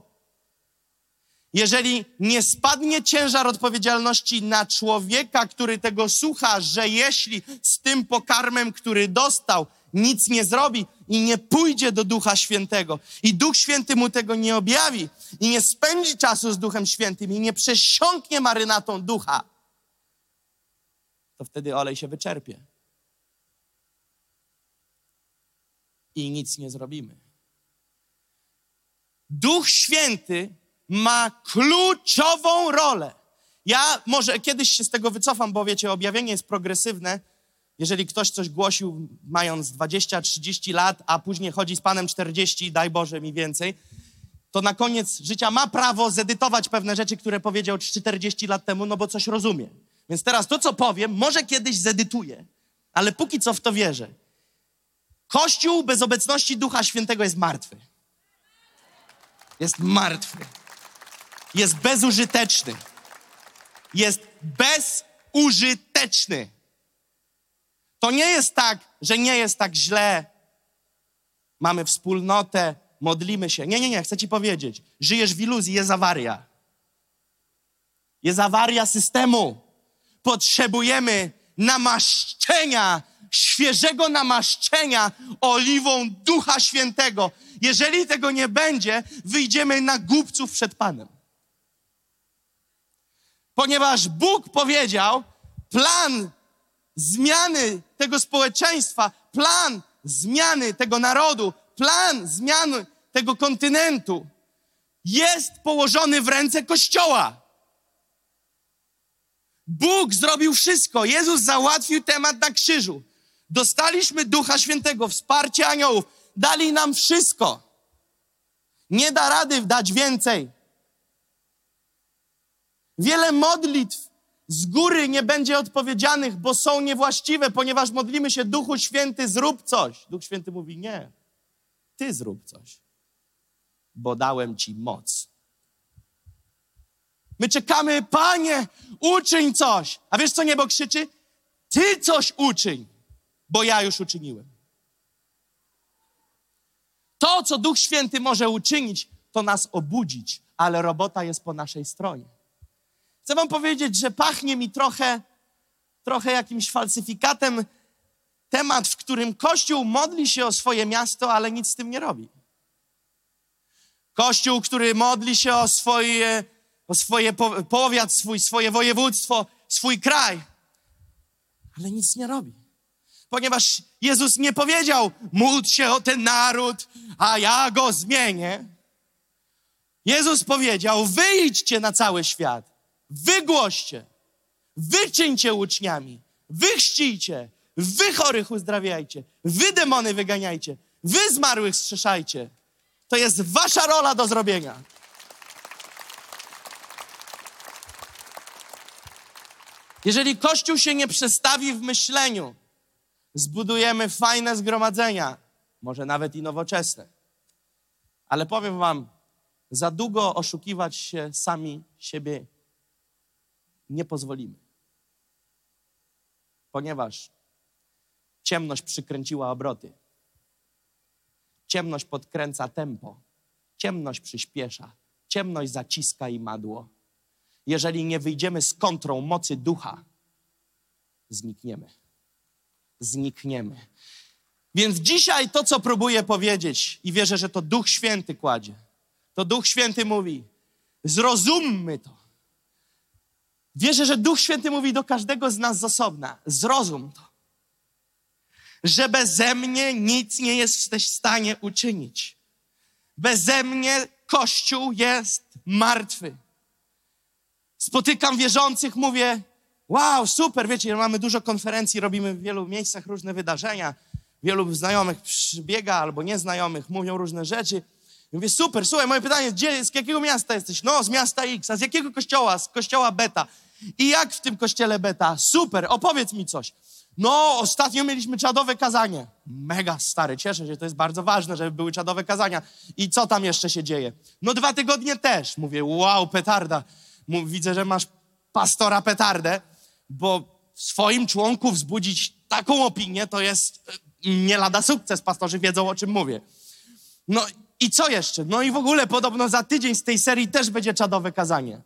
jeżeli nie spadnie ciężar odpowiedzialności na człowieka, który tego słucha, że jeśli z tym pokarmem, który dostał, nic nie zrobi i nie pójdzie do Ducha Świętego, i Duch Święty mu tego nie objawi, i nie spędzi czasu z Duchem Świętym, i nie przesiąknie marynatą ducha, to wtedy olej się wyczerpie. I nic nie zrobimy. Duch Święty ma kluczową rolę. Ja może kiedyś się z tego wycofam, bo wiecie, objawienie jest progresywne. Jeżeli ktoś coś głosił mając 20-30 lat, a później chodzi z Panem 40, daj Boże mi więcej, to na koniec życia ma prawo zedytować pewne rzeczy, które powiedział 40 lat temu, no bo coś rozumie. Więc teraz to, co powiem, może kiedyś zedytuję, ale póki co w to wierzę. Kościół bez obecności Ducha Świętego jest martwy. Jest martwy. Jest bezużyteczny. Jest bezużyteczny. To nie jest tak, że nie jest tak źle. Mamy wspólnotę, modlimy się. Nie, nie, nie, chcę ci powiedzieć. Żyjesz w iluzji, jest awaria. Jest awaria systemu. Potrzebujemy namaszczenia, świeżego namaszczenia oliwą Ducha Świętego. Jeżeli tego nie będzie, wyjdziemy na głupców przed Panem. Ponieważ Bóg powiedział, plan zmiany tego społeczeństwa, plan zmiany tego narodu, plan zmiany tego kontynentu jest położony w ręce Kościoła. Bóg zrobił wszystko. Jezus załatwił temat na krzyżu. Dostaliśmy Ducha Świętego, wsparcie aniołów. Dali nam wszystko. Nie da rady dać więcej. Wiele modlitw z góry nie będzie odpowiedzianych, bo są niewłaściwe, ponieważ modlimy się Duchu Święty, zrób coś. Duch Święty mówi nie. Ty zrób coś, bo dałem ci moc. My czekamy, Panie, uczyń coś. A wiesz, co niebo krzyczy? Ty coś uczyń, bo ja już uczyniłem. To, co Duch Święty może uczynić, to nas obudzić, ale robota jest po naszej stronie. Chcę wam powiedzieć, że pachnie mi trochę, trochę jakimś falsyfikatem temat, w którym Kościół modli się o swoje miasto, ale nic z tym nie robi. Kościół, który modli się o swoje, o swoje powiat, swój, swoje województwo, swój kraj, ale nic nie robi. Ponieważ Jezus nie powiedział, módl się o ten naród, a ja go zmienię. Jezus powiedział, wyjdźcie na cały świat, wygłoście, wyczyńcie uczniami, wychrzcijcie, Wy chorych uzdrawiajcie, wy demony wyganiajcie, wy zmarłych strzeszajcie. To jest wasza rola do zrobienia. Jeżeli Kościół się nie przestawi w myśleniu, zbudujemy fajne zgromadzenia, może nawet i nowoczesne. Ale powiem Wam, za długo oszukiwać się sami siebie nie pozwolimy. Ponieważ Ciemność przykręciła obroty. Ciemność podkręca tempo. Ciemność przyspiesza. Ciemność zaciska i madło. Jeżeli nie wyjdziemy z kontrą mocy ducha, znikniemy. Znikniemy. Więc dzisiaj to, co próbuję powiedzieć, i wierzę, że to Duch Święty kładzie, to Duch Święty mówi: zrozummy to. Wierzę, że Duch Święty mówi do każdego z nas z osobna: zrozum to że beze mnie nic nie jesteś w stanie uczynić. Beze mnie Kościół jest martwy. Spotykam wierzących, mówię, wow, super, wiecie, mamy dużo konferencji, robimy w wielu miejscach różne wydarzenia, wielu znajomych przybiega albo nieznajomych, mówią różne rzeczy. I mówię, super, słuchaj, moje pytanie, gdzie, z jakiego miasta jesteś? No, z miasta X, a z jakiego kościoła? Z kościoła Beta. I jak w tym kościele Beta? Super, opowiedz mi coś. No, ostatnio mieliśmy czadowe kazanie. Mega stary, cieszę się, to jest bardzo ważne, żeby były czadowe kazania. I co tam jeszcze się dzieje? No, dwa tygodnie też. Mówię, wow, petarda. Widzę, że masz pastora petardę, bo swoim członków wzbudzić taką opinię to jest e, nie lada sukces. Pastorzy wiedzą, o czym mówię. No i co jeszcze? No i w ogóle podobno za tydzień z tej serii też będzie czadowe kazanie.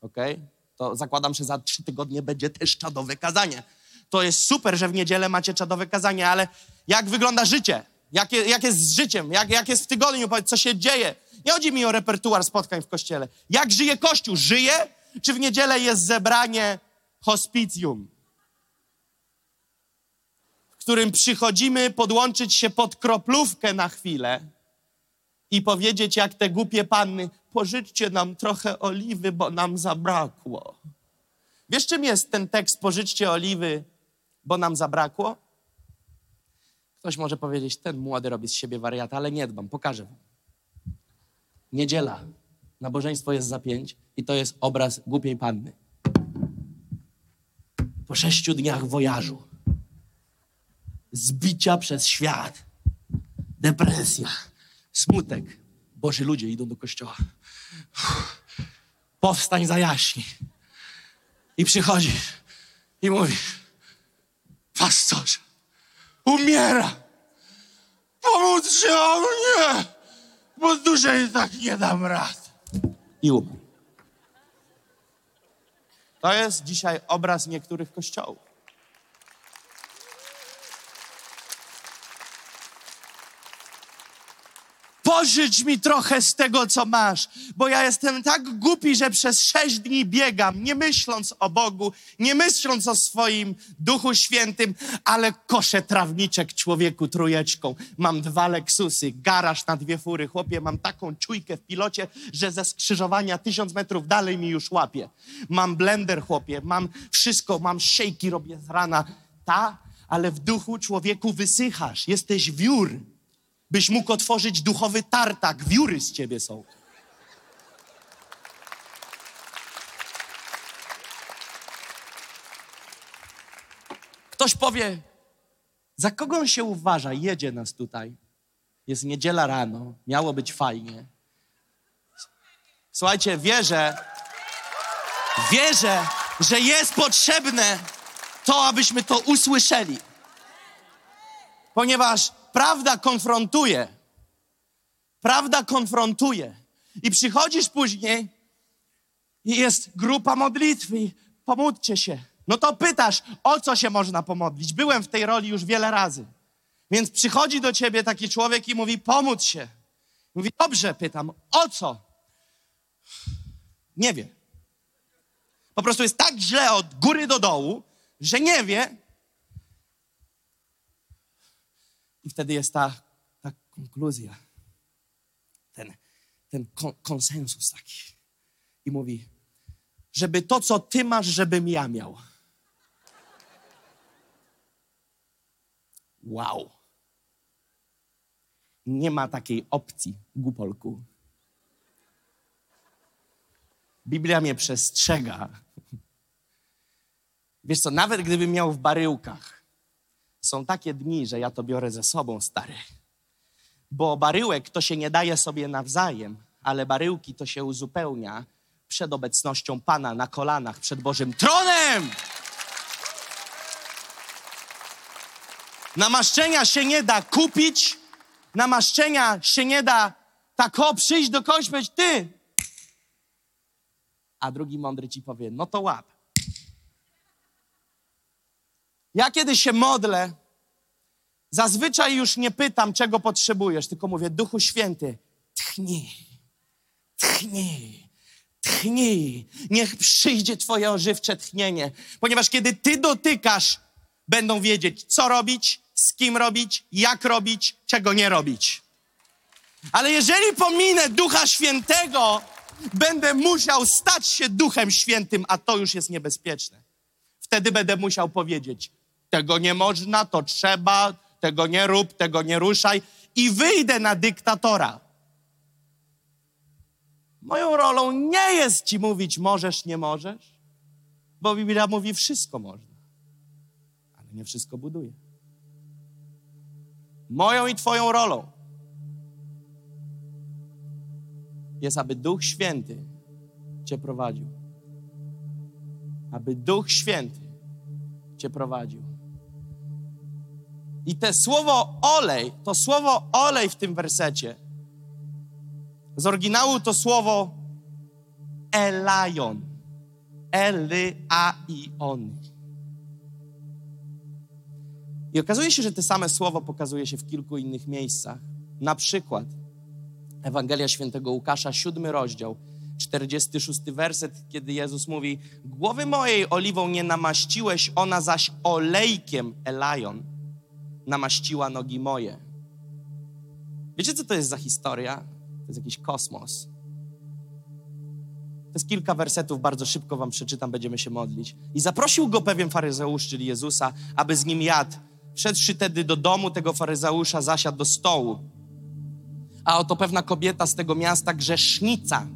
Okej? Okay? To zakładam, że za trzy tygodnie będzie też czadowe kazanie to jest super, że w niedzielę macie czadowe kazanie, ale jak wygląda życie? Jak, jak jest z życiem? Jak, jak jest w tygodniu? Co się dzieje? Nie chodzi mi o repertuar spotkań w kościele. Jak żyje Kościół? Żyje? Czy w niedzielę jest zebranie hospicjum? W którym przychodzimy podłączyć się pod kroplówkę na chwilę i powiedzieć jak te głupie panny, pożyczcie nam trochę oliwy, bo nam zabrakło. Wiesz, czym jest ten tekst pożyczcie oliwy, bo nam zabrakło? Ktoś może powiedzieć, ten młody robi z siebie wariata, ale nie dbam, pokażę wam. Niedziela. Nabożeństwo jest za pięć i to jest obraz głupiej panny. Po sześciu dniach wojażu, zbicia przez świat, depresja, smutek. Boży ludzie idą do kościoła. Powstań zajaśnij. I przychodzisz i mówisz, pastorze, umiera. Pomóż się o mnie, bo dłużej tak nie dam rad. I umarł. To jest dzisiaj obraz niektórych kościołów. Pożycz mi trochę z tego, co masz, bo ja jestem tak głupi, że przez sześć dni biegam, nie myśląc o Bogu, nie myśląc o swoim Duchu Świętym, ale koszę trawniczek człowieku trójeczką. Mam dwa Lexusy, garaż na dwie fury. Chłopie, mam taką czujkę w pilocie, że ze skrzyżowania tysiąc metrów dalej mi już łapie. Mam blender, chłopie, mam wszystko, mam szejki, robię z rana. Ta, ale w duchu człowieku wysychasz, jesteś wiór byś mógł otworzyć duchowy tartak. Wióry z ciebie są. Ktoś powie, za kogo on się uważa? Jedzie nas tutaj. Jest niedziela rano, miało być fajnie. Słuchajcie, wierzę, wierzę, że jest potrzebne to, abyśmy to usłyszeli. Ponieważ prawda konfrontuje. Prawda konfrontuje. I przychodzisz później i jest grupa modlitwy i pomódlcie się. No to pytasz, o co się można pomodlić? Byłem w tej roli już wiele razy. Więc przychodzi do ciebie taki człowiek i mówi, pomódl się. Mówi, dobrze, pytam, o co? Nie wie. Po prostu jest tak źle od góry do dołu, że nie wie, I wtedy jest ta, ta konkluzja, ten, ten kon, konsensus taki. I mówi, żeby to, co ty masz, żebym ja miał. Wow. Nie ma takiej opcji, głupolku. Biblia mnie przestrzega. Wiesz co, nawet gdybym miał w baryłkach są takie dni, że ja to biorę ze sobą, stary. Bo baryłek to się nie daje sobie nawzajem, ale baryłki to się uzupełnia przed obecnością Pana na kolanach przed Bożym tronem. Namaszczenia się nie da kupić, namaszczenia się nie da tak o przyjść do kogoś powiedzieć, ty. A drugi mądry ci powie, no to łap. Ja kiedy się modlę, zazwyczaj już nie pytam, czego potrzebujesz, tylko mówię, Duchu Święty, tchnij, tchnij, tchnij. Niech przyjdzie Twoje ożywcze tchnienie, ponieważ kiedy Ty dotykasz, będą wiedzieć, co robić, z kim robić, jak robić, czego nie robić. Ale jeżeli pominę Ducha Świętego, będę musiał stać się Duchem Świętym, a to już jest niebezpieczne. Wtedy będę musiał powiedzieć: tego nie można, to trzeba, tego nie rób, tego nie ruszaj i wyjdę na dyktatora. Moją rolą nie jest ci mówić możesz, nie możesz, bo Biblia mówi wszystko można, ale nie wszystko buduje. Moją i twoją rolą jest, aby Duch Święty cię prowadził. Aby Duch Święty cię prowadził. I te słowo olej, to słowo olej w tym wersecie, z oryginału to słowo elajon. L-A-I-on. I okazuje się, że te same słowo pokazuje się w kilku innych miejscach. Na przykład Ewangelia Świętego Łukasza, siódmy rozdział, 46 werset, kiedy Jezus mówi: Głowy mojej oliwą nie namaściłeś, ona zaś olejkiem elajon namaściła nogi moje. Wiecie, co to jest za historia? To jest jakiś kosmos. To jest kilka wersetów, bardzo szybko wam przeczytam, będziemy się modlić. I zaprosił go pewien faryzeusz, czyli Jezusa, aby z nim jadł. Wszedłszy tedy do domu tego faryzeusza, zasiadł do stołu. A oto pewna kobieta z tego miasta, grzesznica,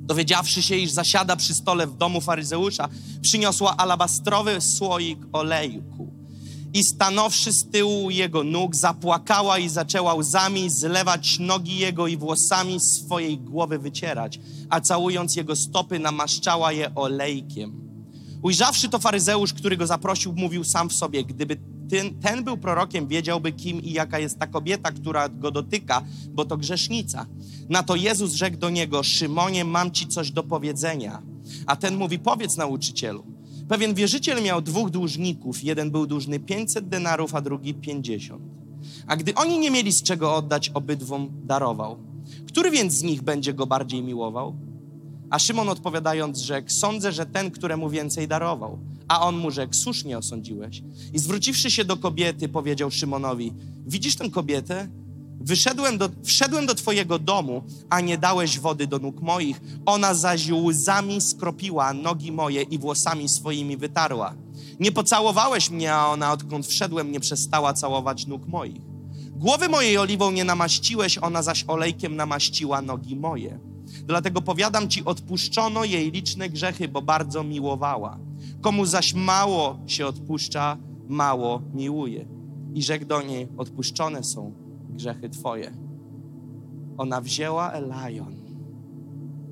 dowiedziawszy się, iż zasiada przy stole w domu faryzeusza, przyniosła alabastrowy słoik olejku i stanowszy z tyłu jego nóg, zapłakała i zaczęła łzami zlewać nogi jego i włosami swojej głowy wycierać, a całując jego stopy, namaszczała je olejkiem. Ujrzawszy to faryzeusz, który go zaprosił, mówił sam w sobie, gdyby ten, ten był prorokiem, wiedziałby kim i jaka jest ta kobieta, która go dotyka, bo to grzesznica. Na to Jezus rzekł do niego, Szymonie, mam ci coś do powiedzenia. A ten mówi, powiedz nauczycielu. Pewien wierzyciel miał dwóch dłużników. Jeden był dłużny 500 denarów, a drugi 50. A gdy oni nie mieli z czego oddać, obydwom darował. Który więc z nich będzie go bardziej miłował? A Szymon odpowiadając, rzekł, sądzę, że ten, któremu więcej darował. A on mu rzekł, słusznie osądziłeś. I zwróciwszy się do kobiety, powiedział Szymonowi, widzisz tę kobietę? Wyszedłem do, wszedłem do twojego domu, a nie dałeś wody do nóg moich. Ona zaś łzami skropiła nogi moje i włosami swoimi wytarła. Nie pocałowałeś mnie, a ona odkąd wszedłem nie przestała całować nóg moich. Głowy mojej oliwą nie namaściłeś, ona zaś olejkiem namaściła nogi moje. Dlatego powiadam ci, odpuszczono jej liczne grzechy, bo bardzo miłowała. Komu zaś mało się odpuszcza, mało miłuje. I rzekł do niej, odpuszczone są grzechy twoje. Ona wzięła Elajon,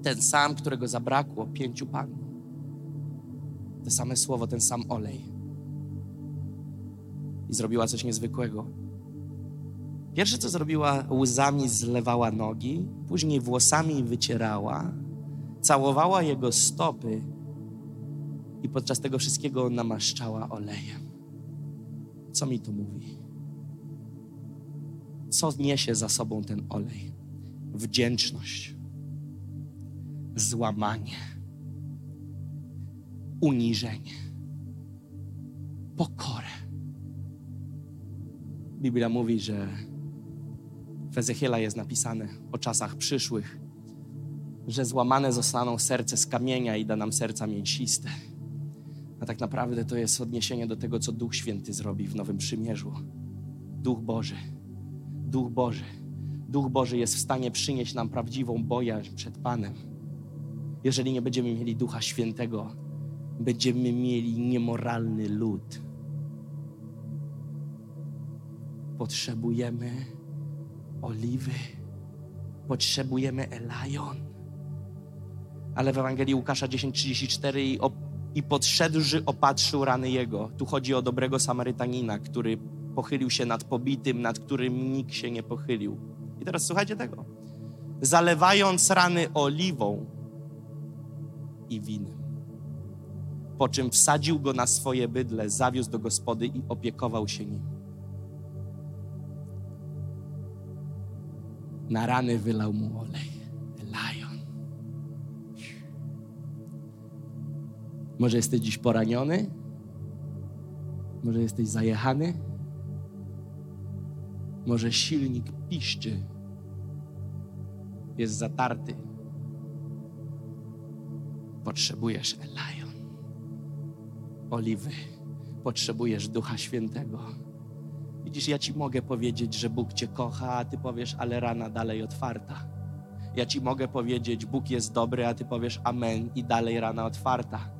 ten sam, którego zabrakło pięciu panów. Te same słowo, ten sam olej. I zrobiła coś niezwykłego. Pierwsze, co zrobiła, łzami zlewała nogi, później włosami wycierała, całowała jego stopy i podczas tego wszystkiego namaszczała olejem. Co mi to mówi? Co niesie za sobą ten olej? Wdzięczność, złamanie, uniżenie, pokorę. Biblia mówi, że w Ezechiela jest napisane o czasach przyszłych, że złamane zostaną serce z kamienia i da nam serca mięsiste. A tak naprawdę to jest odniesienie do tego, co Duch Święty zrobi w Nowym Przymierzu. Duch Boży. Duch Boży. Duch Boży jest w stanie przynieść nam prawdziwą bojaźń przed Panem. Jeżeli nie będziemy mieli Ducha Świętego, będziemy mieli niemoralny lud. Potrzebujemy oliwy, potrzebujemy Elajon. Ale w Ewangelii Łukasza 10:34 i, i podszedłszy opatrzył rany jego. Tu chodzi o dobrego Samarytanina, który pochylił się nad pobitym, nad którym nikt się nie pochylił. I teraz słuchajcie tego. Zalewając rany oliwą i winem. Po czym wsadził go na swoje bydle, zawiózł do gospody i opiekował się nim. Na rany wylał mu olej. Lion. Może jesteś dziś poraniony? Może jesteś zajechany? Może silnik piszczy? Jest zatarty? Potrzebujesz Elion. Oliwy. Potrzebujesz Ducha Świętego. Widzisz, ja ci mogę powiedzieć, że Bóg cię kocha, a ty powiesz, ale rana dalej otwarta. Ja ci mogę powiedzieć, Bóg jest dobry, a ty powiesz amen i dalej rana otwarta.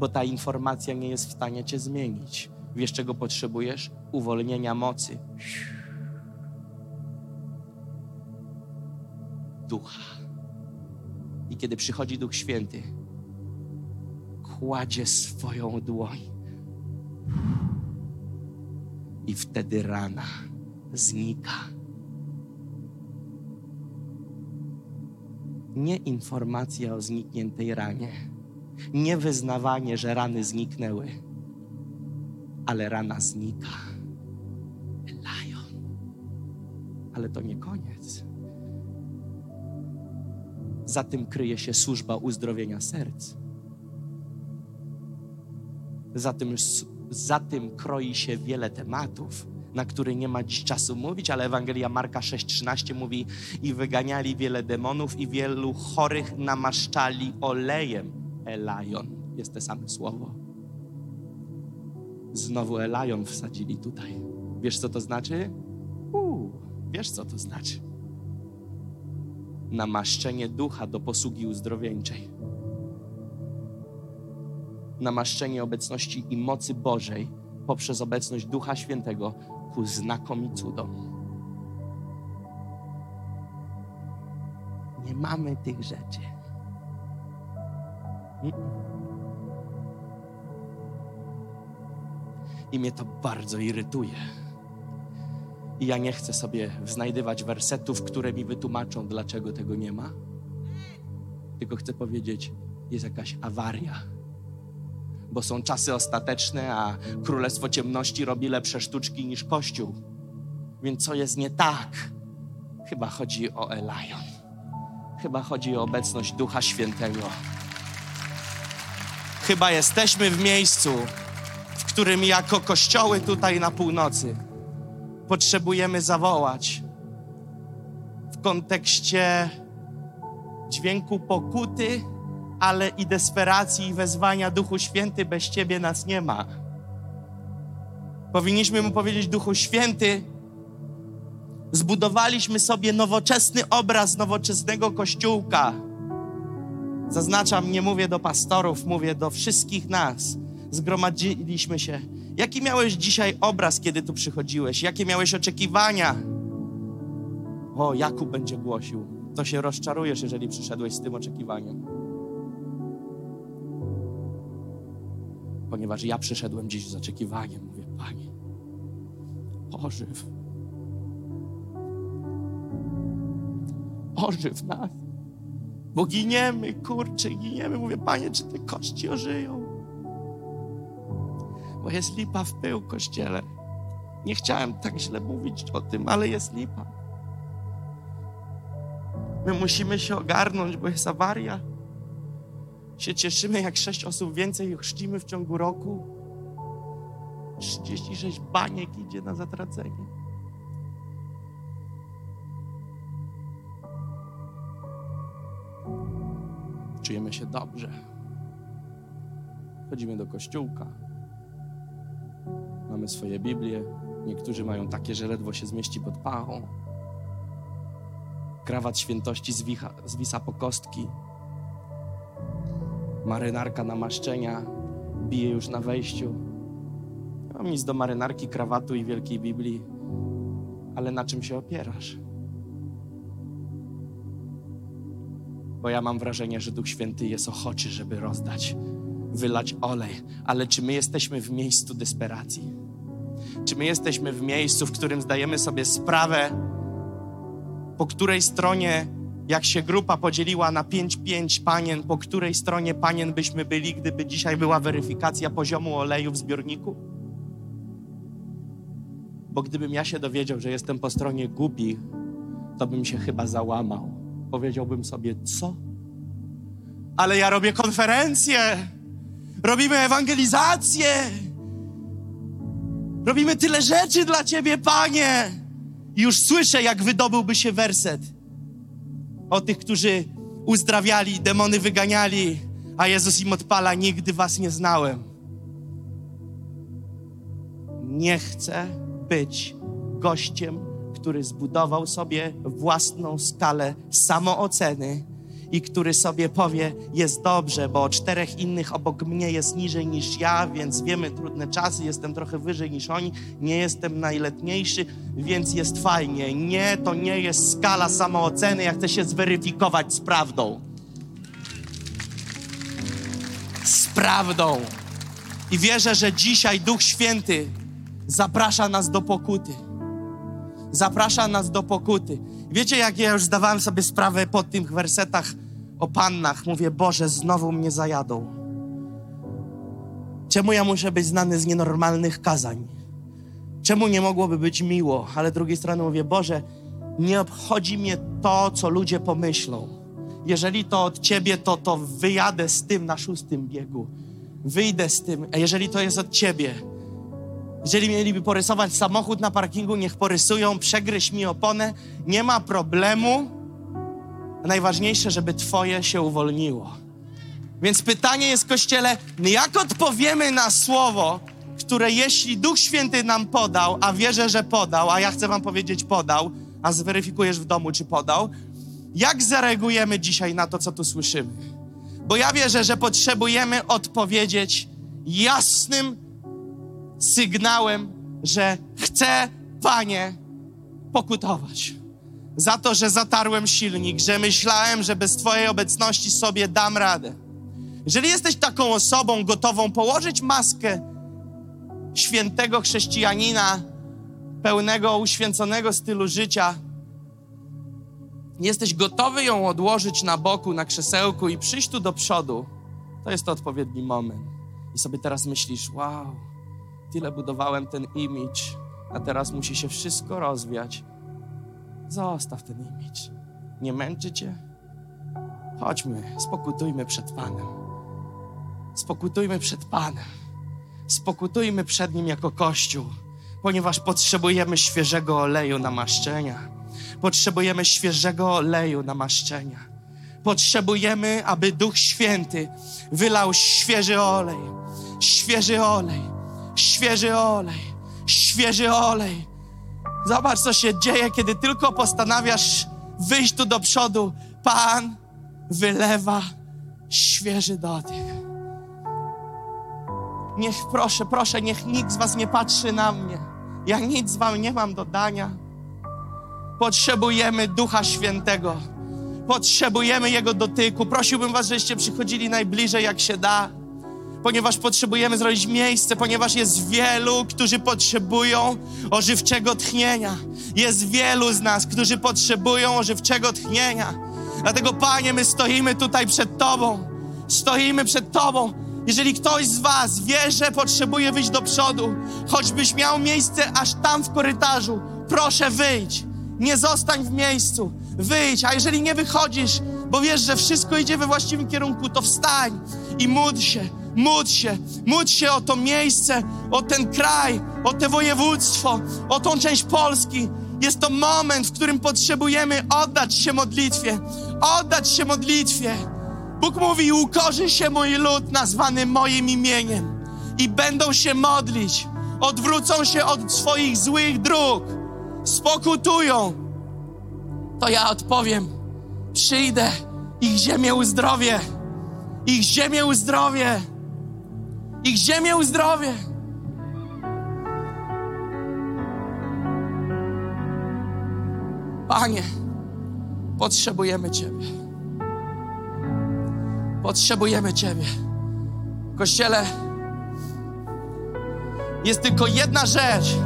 Bo ta informacja nie jest w stanie cię zmienić. Wiesz, czego potrzebujesz? Uwolnienia mocy. Ducha. I kiedy przychodzi Duch Święty, kładzie swoją dłoń i wtedy rana znika. Nie informacja o znikniętej ranie, nie wyznawanie, że rany zniknęły, ale rana znika. Lion. Ale to nie koniec. Za tym kryje się służba uzdrowienia serc. Za tym, za tym kroi się wiele tematów, na które nie ma dziś czasu mówić, ale Ewangelia Marka 6,13 mówi i wyganiali wiele demonów i wielu chorych namaszczali olejem. Elajon jest te same słowo. Znowu Elajon wsadzili tutaj. Wiesz, co to znaczy? Uu, wiesz, co to znaczy? Namaszczenie ducha do posługi uzdrowieńczej namaszczenie obecności i mocy Bożej poprzez obecność Ducha Świętego ku znakom i cudom. Nie mamy tych rzeczy. I mnie to bardzo irytuje. I ja nie chcę sobie znajdywać wersetów, które mi wytłumaczą, dlaczego tego nie ma. Tylko chcę powiedzieć, jest jakaś awaria bo są czasy ostateczne, a Królestwo Ciemności robi lepsze sztuczki niż Kościół. Więc co jest nie tak? Chyba chodzi o Elion. Chyba chodzi o obecność Ducha Świętego. Chyba jesteśmy w miejscu, w którym jako kościoły tutaj na północy potrzebujemy zawołać w kontekście dźwięku pokuty, ale i desperacji i wezwania Duchu Święty, bez Ciebie nas nie ma. Powinniśmy mu powiedzieć, Duchu Święty, zbudowaliśmy sobie nowoczesny obraz nowoczesnego kościółka. Zaznaczam, nie mówię do pastorów, mówię do wszystkich nas. Zgromadziliśmy się. Jaki miałeś dzisiaj obraz, kiedy tu przychodziłeś? Jakie miałeś oczekiwania? O, Jakub będzie głosił. To się rozczarujesz, jeżeli przyszedłeś z tym oczekiwaniem. Ponieważ ja przyszedłem dziś z oczekiwaniem, mówię, Panie, ożyw. Ożyw nas. Bo giniemy, kurczę, giniemy. Mówię, Panie, czy te kości ożyją? Bo jest lipa w pył, Kościele. Nie chciałem tak źle mówić o tym, ale jest lipa. My musimy się ogarnąć, bo jest awaria. Się cieszymy, jak sześć osób więcej chrzcimy w ciągu roku. 36 baniek idzie na zatracenie. Czujemy się dobrze. Chodzimy do kościółka. Mamy swoje Biblie. Niektórzy mają takie, że ledwo się zmieści pod pachą. Krawat świętości zwicha, zwisa po kostki. Marynarka namaszczenia bije już na wejściu. Nie mam nic do marynarki, krawatu i wielkiej Biblii, ale na czym się opierasz? Bo ja mam wrażenie, że Duch Święty jest ochoczy, żeby rozdać, wylać olej. Ale czy my jesteśmy w miejscu desperacji? Czy my jesteśmy w miejscu, w którym zdajemy sobie sprawę, po której stronie, jak się grupa podzieliła na 5-5 panien, po której stronie panien byśmy byli, gdyby dzisiaj była weryfikacja poziomu oleju w zbiorniku? Bo gdybym ja się dowiedział, że jestem po stronie gubi, to bym się chyba załamał. Powiedziałbym sobie, co? Ale ja robię konferencję, robimy ewangelizację, robimy tyle rzeczy dla Ciebie, Panie. I już słyszę, jak wydobyłby się werset o tych, którzy uzdrawiali, demony wyganiali, a Jezus im odpala: Nigdy was nie znałem. Nie chcę być gościem, który zbudował sobie własną skalę samooceny i który sobie powie, jest dobrze, bo czterech innych obok mnie jest niżej niż ja, więc wiemy trudne czasy, jestem trochę wyżej niż oni, nie jestem najletniejszy, więc jest fajnie. Nie, to nie jest skala samooceny, ja chcę się zweryfikować z prawdą. Z prawdą. I wierzę, że dzisiaj Duch Święty zaprasza nas do pokuty. Zaprasza nas do pokuty. Wiecie, jak ja już zdawałem sobie sprawę po tych wersetach o pannach, mówię, Boże, znowu mnie zajadą. Czemu ja muszę być znany z nienormalnych kazań? Czemu nie mogłoby być miło? Ale z drugiej strony mówię, Boże, nie obchodzi mnie to, co ludzie pomyślą. Jeżeli to od Ciebie, to, to wyjadę z tym na szóstym biegu. Wyjdę z tym. A jeżeli to jest od Ciebie, jeżeli mieliby porysować samochód na parkingu, niech porysują, przegryź mi oponę, nie ma problemu. Najważniejsze, żeby Twoje się uwolniło. Więc pytanie jest, Kościele, jak odpowiemy na słowo, które jeśli Duch Święty nam podał, a wierzę, że podał, a ja chcę Wam powiedzieć podał, a zweryfikujesz w domu, czy podał, jak zareagujemy dzisiaj na to, co tu słyszymy? Bo ja wierzę, że potrzebujemy odpowiedzieć jasnym sygnałem, że chcę, Panie, pokutować. Za to, że zatarłem silnik, że myślałem, że bez Twojej obecności sobie dam radę. Jeżeli jesteś taką osobą gotową położyć maskę świętego chrześcijanina, pełnego uświęconego stylu życia, jesteś gotowy ją odłożyć na boku, na krzesełku i przyjść tu do przodu, to jest to odpowiedni moment. I sobie teraz myślisz, wow, tyle budowałem ten image, a teraz musi się wszystko rozwiać. Zostaw ten imidż. Nie męczy cię? Chodźmy, spokutujmy przed Panem. Spokutujmy przed Panem. Spokutujmy przed Nim jako Kościół, ponieważ potrzebujemy świeżego oleju namaszczenia. Potrzebujemy świeżego oleju namaszczenia. Potrzebujemy, aby Duch Święty wylał świeży olej, świeży olej, świeży olej, świeży olej. Zobacz, co się dzieje, kiedy tylko postanawiasz wyjść tu do przodu. Pan wylewa świeży dotyk. Niech, proszę, proszę, niech nikt z Was nie patrzy na mnie. Ja nic z Wam nie mam do dania. Potrzebujemy Ducha Świętego. Potrzebujemy Jego dotyku. Prosiłbym Was, żebyście przychodzili najbliżej, jak się da ponieważ potrzebujemy zrobić miejsce, ponieważ jest wielu, którzy potrzebują ożywczego tchnienia. Jest wielu z nas, którzy potrzebują ożywczego tchnienia. Dlatego, Panie, my stoimy tutaj przed Tobą. Stoimy przed Tobą. Jeżeli ktoś z Was wie, że potrzebuje wyjść do przodu, choćbyś miał miejsce aż tam w korytarzu, proszę wyjdź. Nie zostań w miejscu. Wyjdź. A jeżeli nie wychodzisz, bo wiesz, że wszystko idzie we właściwym kierunku, to wstań i módl się Módl się, módl się o to miejsce, o ten kraj, o te województwo, o tą część Polski. Jest to moment, w którym potrzebujemy oddać się modlitwie, oddać się modlitwie. Bóg mówi: Ukorzy się mój lud nazwany moim imieniem i będą się modlić, odwrócą się od swoich złych dróg, spokutują. To ja odpowiem: Przyjdę, ich ziemię uzdrowię, ich ziemię uzdrowię ich ziemię uzdrowię. Panie, potrzebujemy Ciebie. Potrzebujemy Ciebie. Kościele, jest tylko jedna rzecz,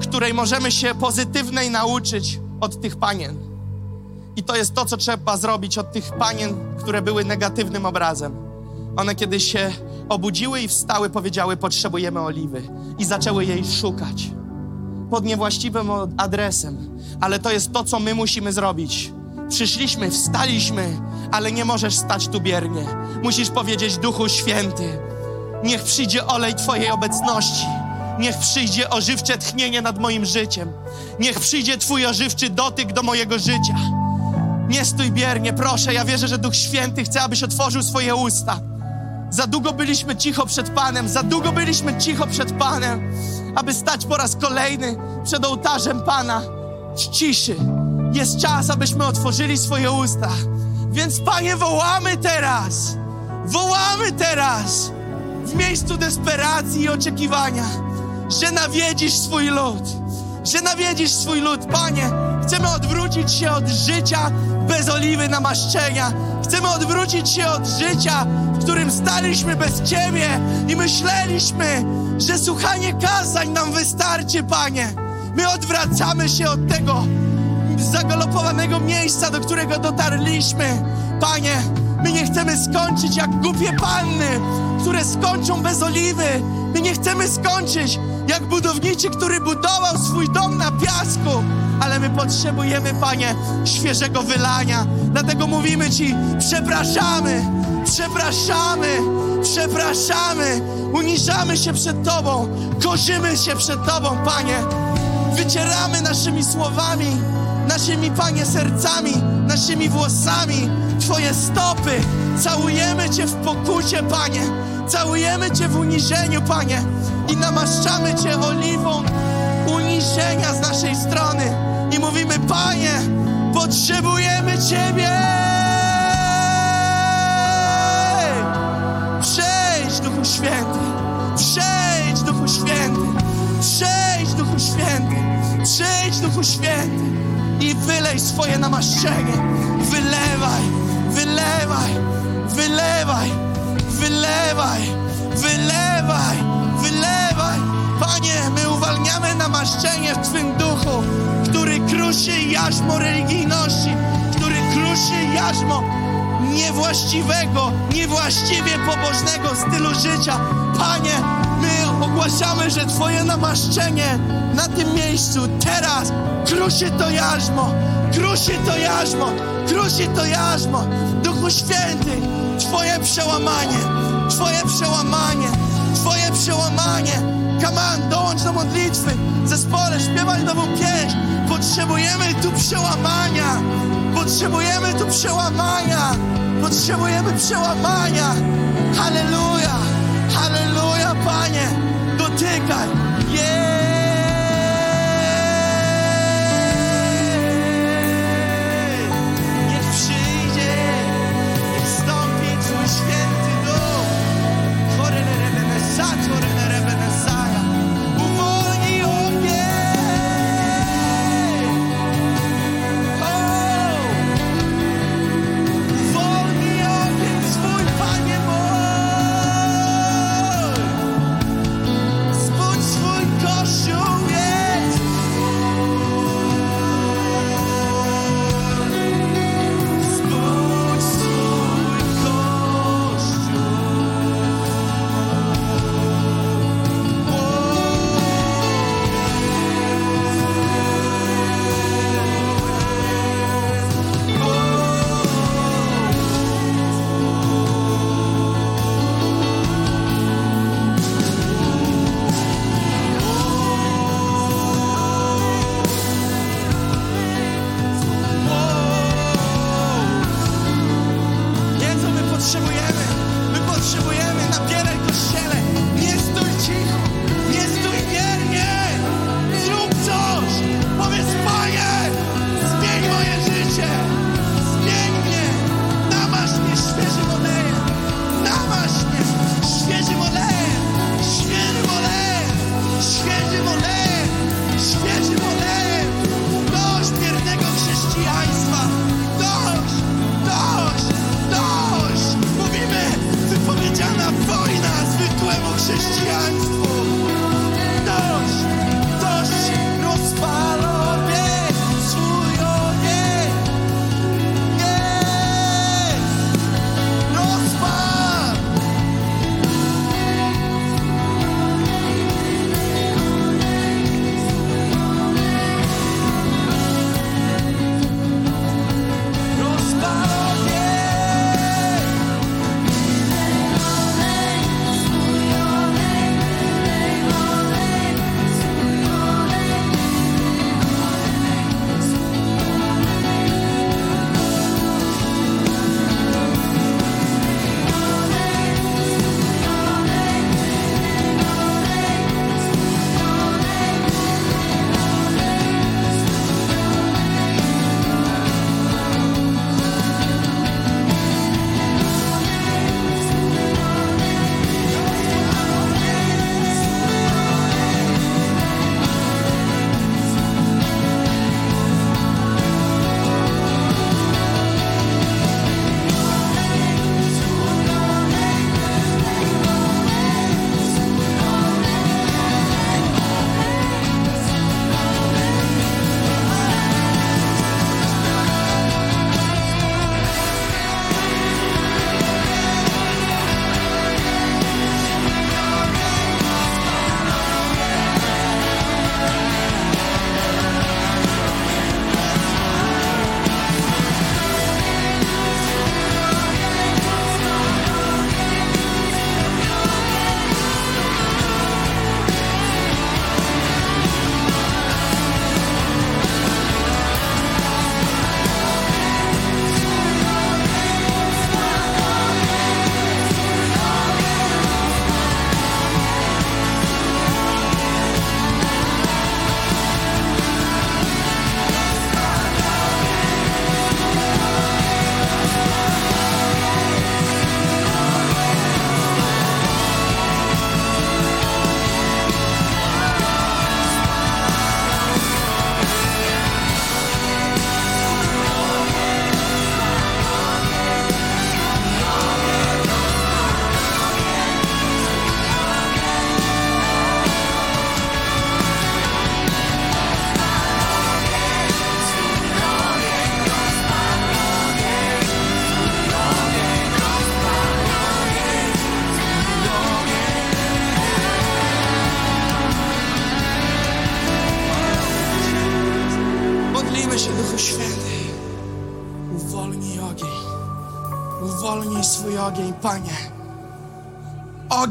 której możemy się pozytywnej nauczyć od tych panien. I to jest to, co trzeba zrobić od tych panien, które były negatywnym obrazem. One kiedy się obudziły i wstały, powiedziały: Potrzebujemy oliwy, i zaczęły jej szukać pod niewłaściwym adresem. Ale to jest to, co my musimy zrobić. Przyszliśmy, wstaliśmy, ale nie możesz stać tu biernie. Musisz powiedzieć: Duchu Święty, niech przyjdzie olej Twojej obecności. Niech przyjdzie ożywcze tchnienie nad moim życiem. Niech przyjdzie Twój ożywczy dotyk do mojego życia. Nie stój biernie, proszę. Ja wierzę, że Duch Święty chce, abyś otworzył swoje usta za długo byliśmy cicho przed Panem, za długo byliśmy cicho przed Panem, aby stać po raz kolejny przed ołtarzem Pana w ciszy. Jest czas, abyśmy otworzyli swoje usta. Więc Panie, wołamy teraz, wołamy teraz w miejscu desperacji i oczekiwania, że nawiedzisz swój lud, że nawiedzisz swój lud, Panie. Chcemy odwrócić się od życia bez oliwy namaszczenia. Chcemy odwrócić się od życia, w którym staliśmy bez Ciebie i myśleliśmy, że słuchanie kazań nam wystarczy, Panie. My odwracamy się od tego zagalopowanego miejsca, do którego dotarliśmy. Panie, my nie chcemy skończyć jak głupie panny, które skończą bez oliwy. My nie chcemy skończyć jak budowniczy, który budował swój dom na piasku ale my potrzebujemy, Panie, świeżego wylania. Dlatego mówimy Ci, przepraszamy, przepraszamy, przepraszamy, uniżamy się przed Tobą, korzymy się przed Tobą, Panie. Wycieramy naszymi słowami, naszymi, Panie, sercami, naszymi włosami Twoje stopy. Całujemy Cię w pokucie, Panie. Całujemy Cię w uniżeniu, Panie. I namaszczamy Cię oliwą uniżenia z naszej strony i mówimy: Panie, potrzebujemy Ciebie! Przejdź, Duchu Święty! Przejdź, Duchu Święty! Przejdź, Duchu Święty! Przejdź, Duchu Święty! I wylej swoje namaszczenie! Wylewaj! Wylewaj! Wylewaj! Wylewaj! Wylewaj! Wylewaj! Panie, my uwalniamy namaszczenie w Twym duchu który kruszy jarzmo religijności, który kruszy jarzmo niewłaściwego, niewłaściwie pobożnego stylu życia. Panie, my ogłaszamy, że Twoje namaszczenie na tym miejscu teraz kruszy to jarzmo, kruszy to jarzmo, kruszy to jarzmo. Duchu Święty, Twoje przełamanie, Twoje przełamanie, Twoje przełamanie. On, dołącz do modlitwy. Zespole, śpiewaj nową pieśń. Potrzebujemy tu przełamania. Potrzebujemy tu przełamania. Potrzebujemy przełamania. Halleluja, halleluja, Panie. Dotykaj. Jej.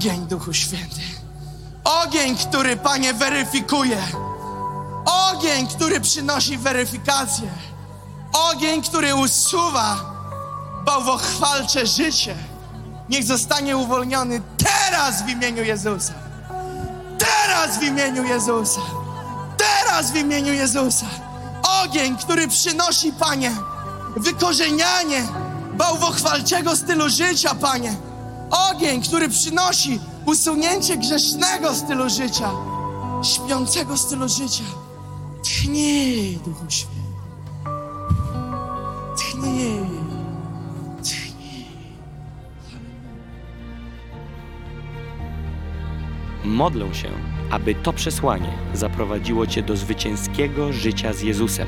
Ogień, Duchu Święty. Ogień, który, Panie, weryfikuje. Ogień, który przynosi weryfikację. Ogień, który usuwa bałwochwalcze życie. Niech zostanie uwolniony teraz w imieniu Jezusa. Teraz w imieniu Jezusa. Teraz w imieniu Jezusa. Ogień, który przynosi, Panie, wykorzenianie bałwochwalczego stylu życia, Panie. Ogień, który przynosi usunięcie grzesznego stylu życia, śpiącego stylu życia. Tchnij, Duchu Święty. Tchnij. Modlę się, aby to przesłanie zaprowadziło Cię do zwycięskiego życia z Jezusem.